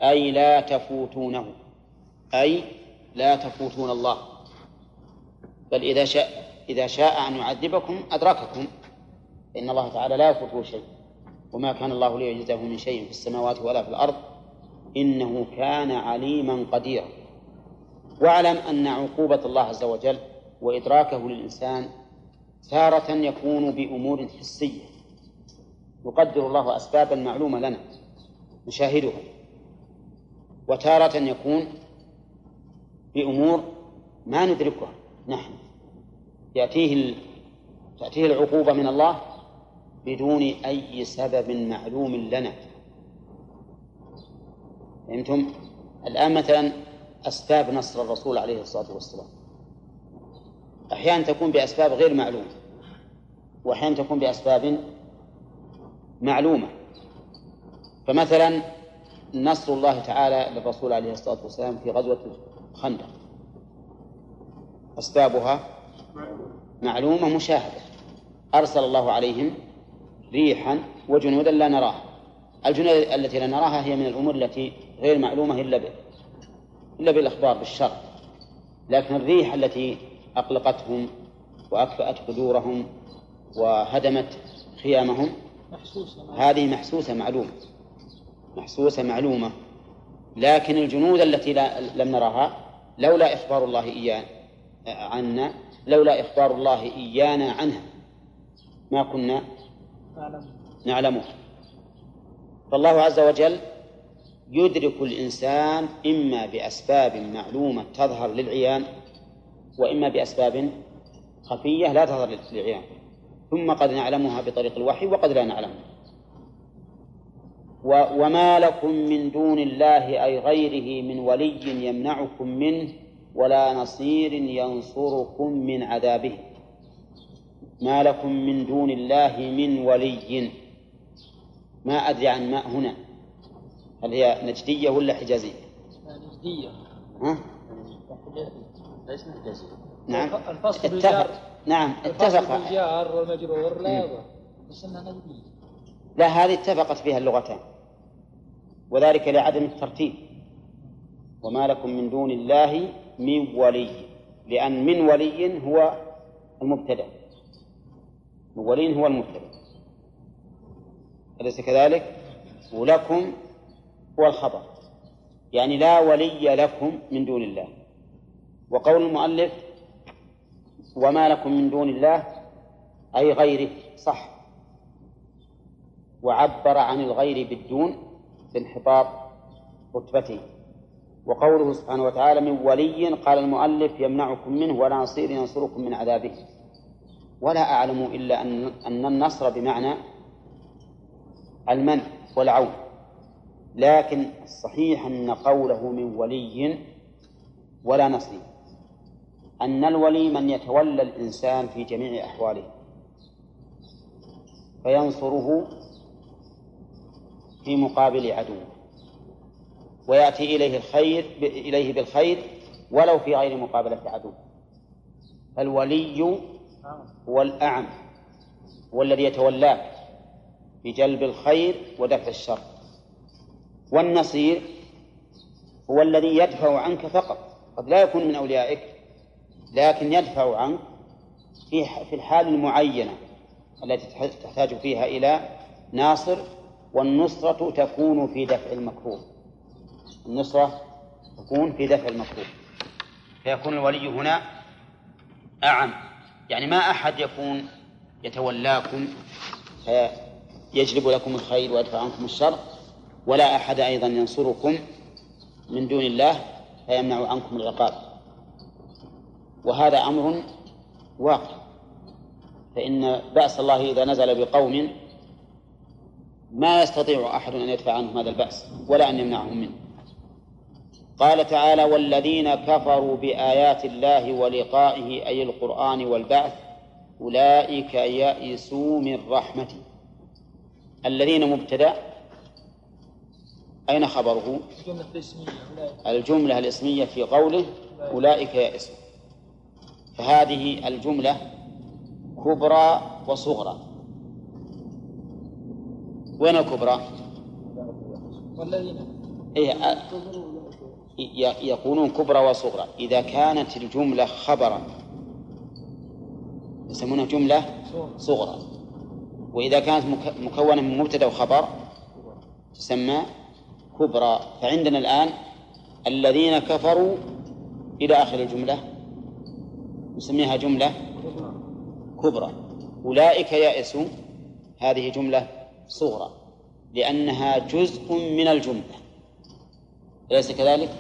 أي لا تفوتونه. أي لا تفوتون الله. بل إذا شاء إذا شاء أن يعذبكم أدرككم. إن الله تعالى لا يفوته شيء. وما كان الله ليعجزه من شيء في السماوات ولا في الأرض. إنه كان عليما قديرا. واعلم أن عقوبة الله عز وجل وإدراكه للإنسان تارة يكون بأمور حسية يقدر الله أسبابا معلومة لنا نشاهدها وتارة يكون بأمور ما ندركها نحن يأتيه. تأتيه العقوبة من الله بدون أي سبب معلوم لنا فهمتم؟ الآن مثلا أسباب نصر الرسول عليه الصلاة والسلام أحيانا تكون بأسباب غير معلومة وأحيانا تكون بأسباب معلومة. فمثلا نصر الله تعالى للرسول عليه الصلاة والسلام في غزوة الخندق. أسبابها معلومة مشاهدة. أرسل الله عليهم ريحا وجنودا لا نراها. الجنود التي لا نراها هي من الأمور التي غير معلومة إلا. إلا بالإخبار بالشر. لكن الريح التي أقلقتهم وأكفأت قدورهم وهدمت خيامهم. محسوسة هذه محسوسة معلومة. محسوسة معلومة. لكن الجنود التي لا لم نراها لولا إخبار الله إيانا عنا لولا إخبار الله إيانا عنها ما كنا أعلم نعلمها فالله عز وجل يدرك الإنسان إما بأسباب معلومة تظهر للعيان وإما بأسباب خفية لا تظهر للعيان ثم قد نعلمها بطريق الوحي وقد لا نعلمها وما لكم من دون الله أي غيره من ولي يمنعكم منه ولا نصير ينصركم من عذابه. ما لكم من دون الله من ولي. ما أدري عن ماء هنا. هل هي نجدية ولا حجازية؟ نجدية. ها؟ ليس نجازي نعم. الفصل اتفق. بالجار. نعم الفصل اتفق. بالجار والمجرور. لا. يضر بس إنها لا هذه اتفقت فيها اللغتان. وذلك لعدم الترتيب. وما لكم من دون الله من ولي. لأن من ولي هو المبتدأ. من ولي هو المبتدأ. أليس كذلك؟ ولكم هو الخبر. يعني لا ولي لكم من دون الله. وقول المؤلف وما لكم من دون الله أي غيره صح. وعبر عن الغير بالدون بانحطاط رتبته. وقوله سبحانه وتعالى من ولي قال المؤلف يمنعكم منه ولا نصير ينصركم من عذابه. ولا أعلم إلا أن أن النصر بمعنى المنع والعون. لكن الصحيح أن قوله من ولي ولا نصير. أن الولي من يتولى الإنسان في جميع أحواله فينصره في مقابل عدوه ويأتي إليه الخير إليه بالخير ولو في غير مقابلة عدو. فالولي هو الأعم هو الذي يتولاك بجلب الخير ودفع الشر. والنصير هو الذي يدفع عنك فقط قد لا يكون من أوليائك. لكن يدفع عنك في في الحال المعينة التي تحتاج فيها إلى ناصر والنصرة تكون في دفع المكروه. النصرة تكون في دفع المكروه. فيكون الولي هنا أعم. يعني ما أحد يكون يتولاكم فيجلب لكم الخير ويدفع عنكم الشر ولا أحد أيضا ينصركم من دون الله فيمنع عنكم العقاب. وهذا أمر واقع. فإن بأس الله إذا نزل بقوم ما يستطيع أحد أن يدفع عنهم هذا البأس ولا أن يمنعهم منه. قال تعالى والذين كفروا بآيات الله ولقائه أي القرآن والبعث أولئك يئسوا من رحمته الذين مبتدأ أين خبره؟ الجملة الاسمية في قوله أولئك يئسوا. فهذه الجملة كبرى وصغرى. وين الكبرى؟ والذين إيه يقولون كبرى وصغرى. إذا كانت الجملة خبرا يسمونها جملة صغرى. وإذا كانت مكونة من مبتدأ وخبر تسمى كبرى. فعندنا الآن الذين كفروا إلى آخر الجملة. نسميها جملة كبرى. أولئك يأسوا هذه جملة صغرى لأنها جزء من الجملة. أليس كذلك؟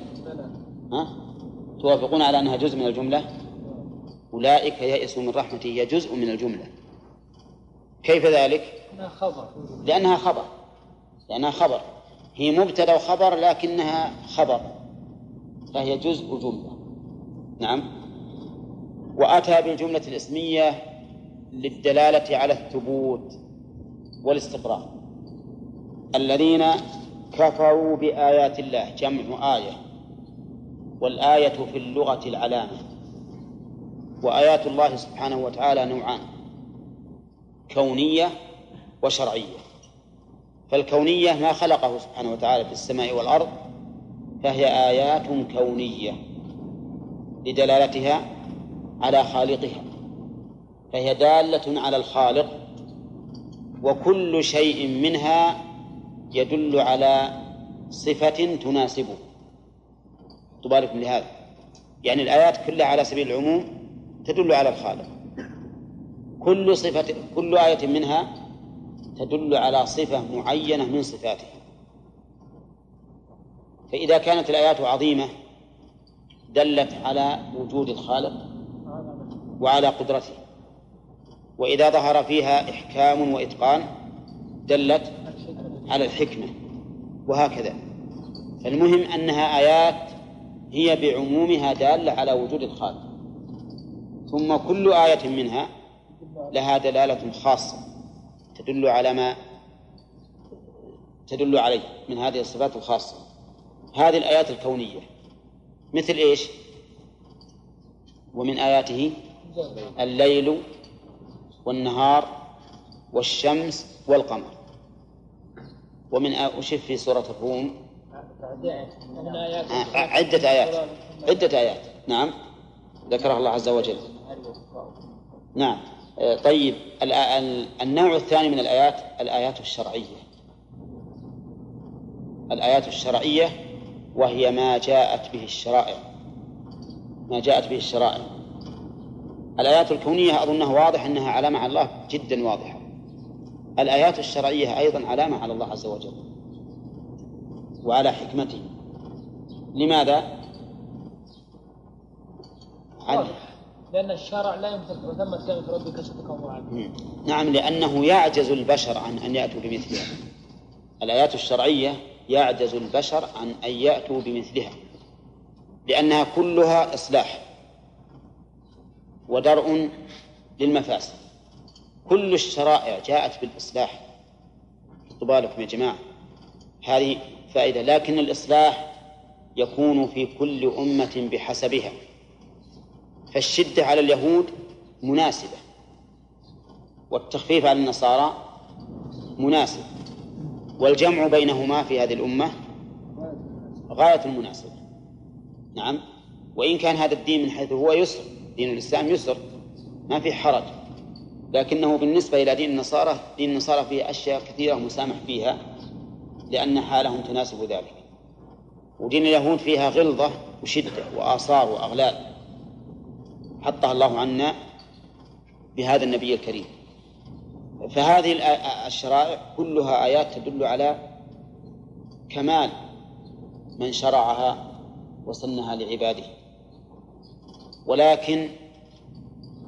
ها؟ توافقون على أنها جزء من الجملة؟ أولئك يئسوا من رحمته هي جزء من الجملة. كيف ذلك؟ خبر. لأنها خبر. لأنها خبر. هي مبتدأ وخبر لكنها خبر. فهي جزء جملة. نعم. وأتى بالجملة الإسمية للدلالة على الثبوت والاستقرار. الذين كفروا بآيات الله جمع آية والآية في اللغة العلامة. وآيات الله سبحانه وتعالى نوعان كونية وشرعية. فالكونية ما خلقه سبحانه وتعالى في السماء والأرض فهي آيات كونية لدلالتها على خالقها فهي دالة على الخالق وكل شيء منها يدل على صفة تناسبه. تبارك لهذا. يعني الآيات كلها على سبيل العموم تدل على الخالق. كل صفة كل آية منها تدل على صفة معينة من صفاته. فإذا كانت الآيات عظيمة دلت على وجود الخالق وعلى قدرته. وإذا ظهر فيها إحكام وإتقان دلت على الحكمة. وهكذا. فالمهم أنها آيات هي بعمومها دالة على وجود الخالق. ثم كل آية منها لها دلالة خاصة تدل على ما تدل عليه من هذه الصفات الخاصة. هذه الآيات الكونية. مثل إيش؟ ومن آياته الليل والنهار والشمس والقمر. ومن وش في سورة الروم؟ عدة آيات. عدة آيات. نعم. ذكرها الله عز وجل. نعم. طيب. النوع الثاني من الآيات الآيات الشرعية. الآيات الشرعية وهي ما جاءت به الشرائع. ما جاءت به الشرائع. الآيات الكونية أظنها واضح أنها علامة على الله جدا واضحة. الآيات الشرعية أيضا علامة على الله عز وجل وعلى حكمته. لماذا؟ عن لأن الشرع لا وثمت كلمة ربك نعم لأنه يعجز البشر عن أن يأتوا بمثلها. الآيات الشرعية يعجز البشر عن أن يأتوا بمثلها لأنها كلها إصلاح. ودرء للمفاسد. كل الشرائع جاءت بالإصلاح. بالكم يا جماعة. هذه فائدة لكن الإصلاح يكون في كل أمة بحسبها. فالشدة على اليهود مناسبة. والتخفيف على النصارى مناسب. والجمع بينهما في هذه الأمة غاية المناسبة. نعم؟ وإن كان هذا الدين من حيث هو يسر. دين الإسلام يسر ما في حرج. لكنه بالنسبة إلى دين النصارى دين النصارى فيه أشياء كثيرة مسامح فيها لأن حالهم تناسب ذلك. ودين اليهود فيها غلظة وشدة وآثار وأغلال. حطها الله عنا بهذا النبي الكريم. فهذه الشرائع كلها آيات تدل على كمال من شرعها وسنها لعباده. ولكن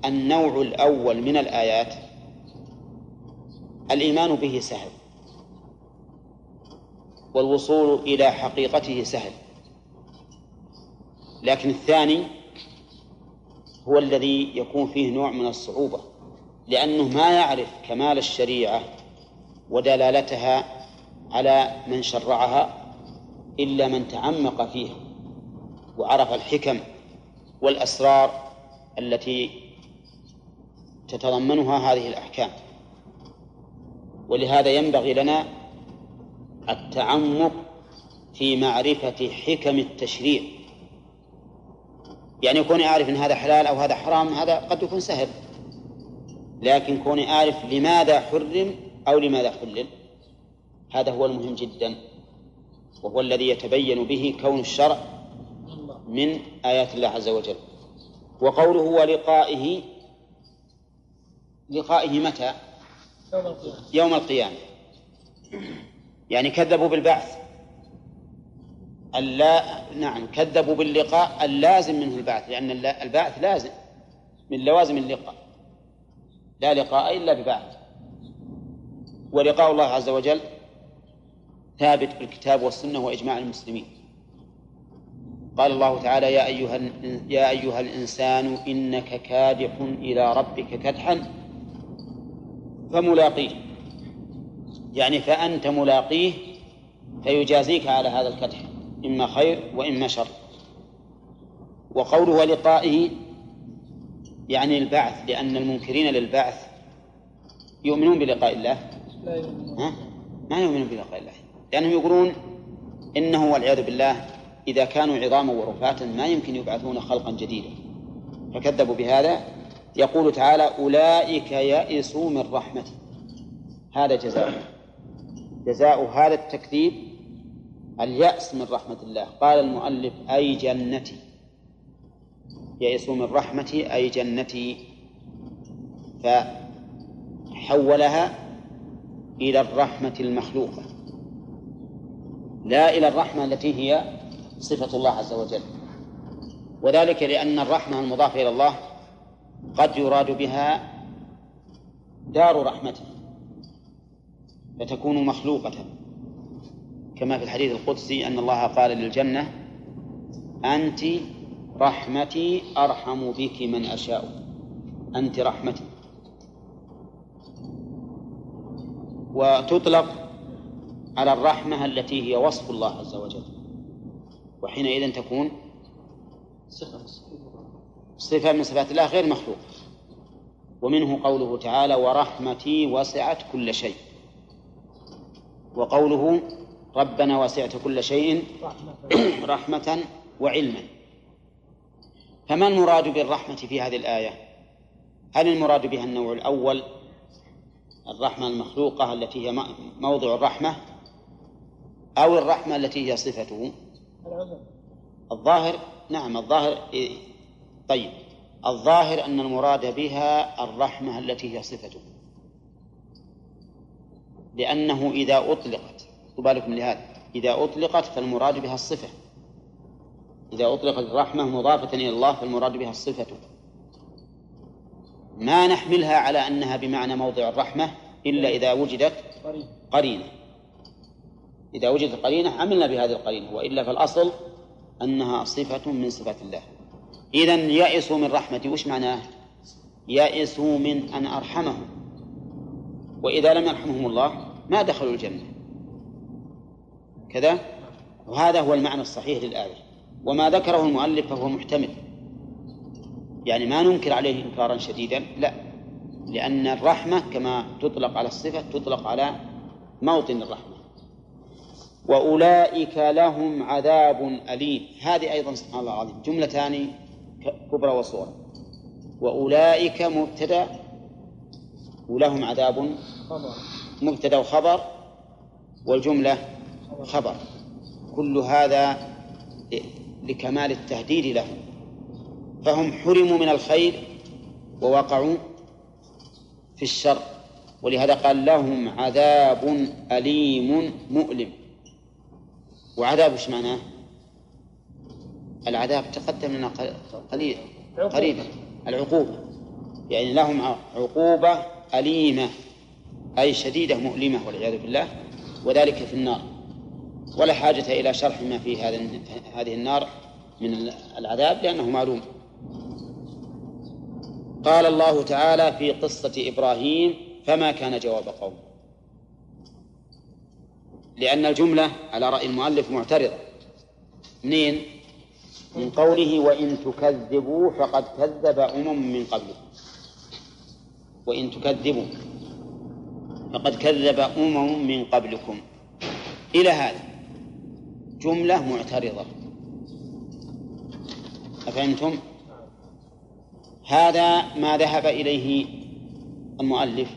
النوع الأول من الآيات الإيمان به سهل والوصول إلى حقيقته سهل. لكن الثاني هو الذي يكون فيه نوع من الصعوبة لأنه ما يعرف كمال الشريعة ودلالتها على من شرعها إلا من تعمق فيها وعرف الحكم والأسرار التي تتضمنها هذه الأحكام. ولهذا ينبغي لنا التعمق في معرفة حكم التشريع. يعني كوني أعرف أن هذا حلال أو هذا حرام هذا قد يكون سهل. لكن كوني أعرف لماذا حرم أو لماذا حلل هذا هو المهم جدا. وهو الذي يتبين به كون الشرع من آيات الله عز وجل. وقوله ولقائه لقائه متى؟ يوم القيامة. يوم القيامة يعني كذبوا بالبعث. اللا نعم كذبوا باللقاء اللازم منه البعث لأن البعث لازم من لوازم اللقاء. لا لقاء إلا ببعث. ولقاء الله عز وجل ثابت بالكتاب والسنة وإجماع المسلمين. قال الله تعالى يا أيها يا أيها الإنسان إنك كادح إلى ربك كدحا فملاقيه. يعني فأنت ملاقيه فيجازيك على هذا الكدح إما خير وإما شر. وقوله ولقائه يعني البعث لأن المنكرين للبعث يؤمنون بلقاء الله. لا يؤمنون؟ ما يؤمنون بلقاء الله. لأنهم يقولون إنه والعياذ بالله إذا كانوا عظاما ورفاتا ما يمكن يبعثون خلقا جديدا. فكذبوا بهذا. يقول تعالى أولئك يئسوا من رحمتي هذا جزاء جزاء هذا التكذيب اليأس من رحمة الله. قال المؤلف أي جنتي. يئسوا من رحمتي أي جنتي. فحولها إلى الرحمة المخلوقة. لا إلى الرحمة التي هي صفة الله عز وجل. وذلك لأن الرحمة المضافة إلى الله قد يراد بها دار رحمته فتكون مخلوقة. كما في الحديث القدسي أن الله قال للجنة أنت رحمتي أرحم بك من أشاء. أنت رحمتي. وتطلق على الرحمة التي هي وصف الله عز وجل. وحينئذ تكون صفة من صفات الله. غير مخلوق. ومنه قوله تعالى ورحمتي وسعت كل شيء وقوله ربنا وسعت كل شيء رحمة. وعلما فما المراد بالرحمة في هذه الآية؟ هل المراد بها النوع الأول؟ الرحمة المخلوقة التي هي موضع الرحمة أو الرحمة التي هي صفته؟ العذر. الظاهر نعم الظاهر إيه، طيب. الظاهر أن المراد بها الرحمة التي هي صفته. لأنه إذا أطلقت بالكم لهذا إذا أطلقت فالمراد بها الصفة. إذا أطلقت الرحمة مضافة إلى الله فالمراد بها الصفة. ما نحملها على أنها بمعنى موضع الرحمة إلا إذا وجدت قرينة. إذا وجدت قرينة عملنا بهذه القرينة وإلا فالأصل أنها صفة من صفات الله. إذا يئسوا من رحمتي وش معناه؟ يئسوا من أن أرحمهم. وإذا لم يرحمهم الله ما دخلوا الجنة. كذا؟ وهذا هو المعنى الصحيح للآية. وما ذكره المؤلف فهو محتمل. يعني ما ننكر عليه إنكارا شديدا لا. لأن الرحمة كما تطلق على الصفة تطلق على موطن الرحمة. وأولئك لهم عذاب أليم. هذه أيضا سبحان الله العظيم. جملتان كبرى وصورة. وأولئك مبتدأ ولهم عذاب مبتدأ وخبر والجملة خبر. كل هذا لكمال التهديد لهم. فهم حرموا من الخير ووقعوا في الشر. ولهذا قال لهم عذاب أليم مؤلم. وعذاب إيش معناه؟ العذاب تقدم لنا قليل قريبا. العقوبة. يعني لهم عقوبة أليمة أي شديدة مؤلمة والعياذ بالله. وذلك في النار. ولا حاجة إلى شرح ما في هذا هذه النار من العذاب لأنه معلوم. قال الله تعالى في قصة إبراهيم فما كان جواب قومه. لأن الجملة على رأي المؤلف معترضة منين؟ من قوله وإن تكذبوا فقد كذب أمم من قبلكم وإن تكذبوا فقد كذب أمم من قبلكم إلى هذا جملة معترضة أفهمتم؟ هذا ما ذهب إليه المؤلف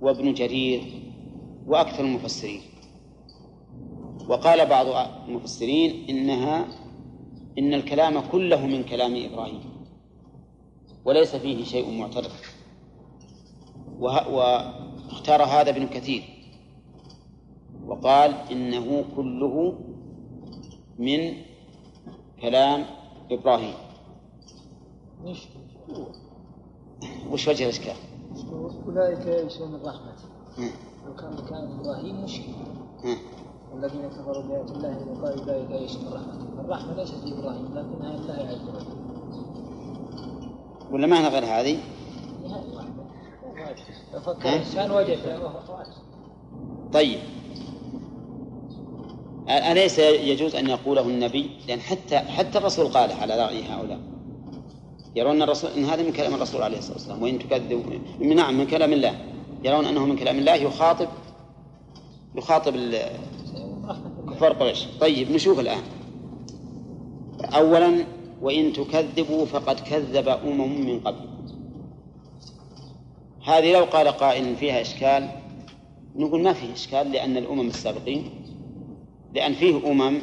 وابن جرير وأكثر المفسرين وقال بعض المفسرين إنها إن الكلام كله من كلام إبراهيم وليس فيه شيء معترض. واختار هذا ابن كثير. وقال إنه كله من كلام إبراهيم. وش وجه الإشكال؟ أولئك من رحمته لو كان مكان إبراهيم مشكلة والذين كفروا بآيات الله وقالوا أولئك يئسون من رحمته الرحمة ليست في إبراهيم لكنها لله عز وجل ولا معنى غير هذه؟ لو فكر الإنسان وجد طيب. أليس يجوز أن يقوله النبي؟ لأن حتى حتى الرسول قال على رأي هؤلاء. يرون الرسول إن هذا من كلام الرسول عليه الصلاة والسلام وإن تكذبوا نعم من كلام الله. يرون أنه من كلام الله يخاطب يخاطب كفار قريش طيب نشوف الآن. اولا وإن تكذبوا فقد كذب أمم من قبل. هذه لو قال قائل فيها إشكال نقول ما فيه إشكال لأن الأمم السابقين لأن فيه أمم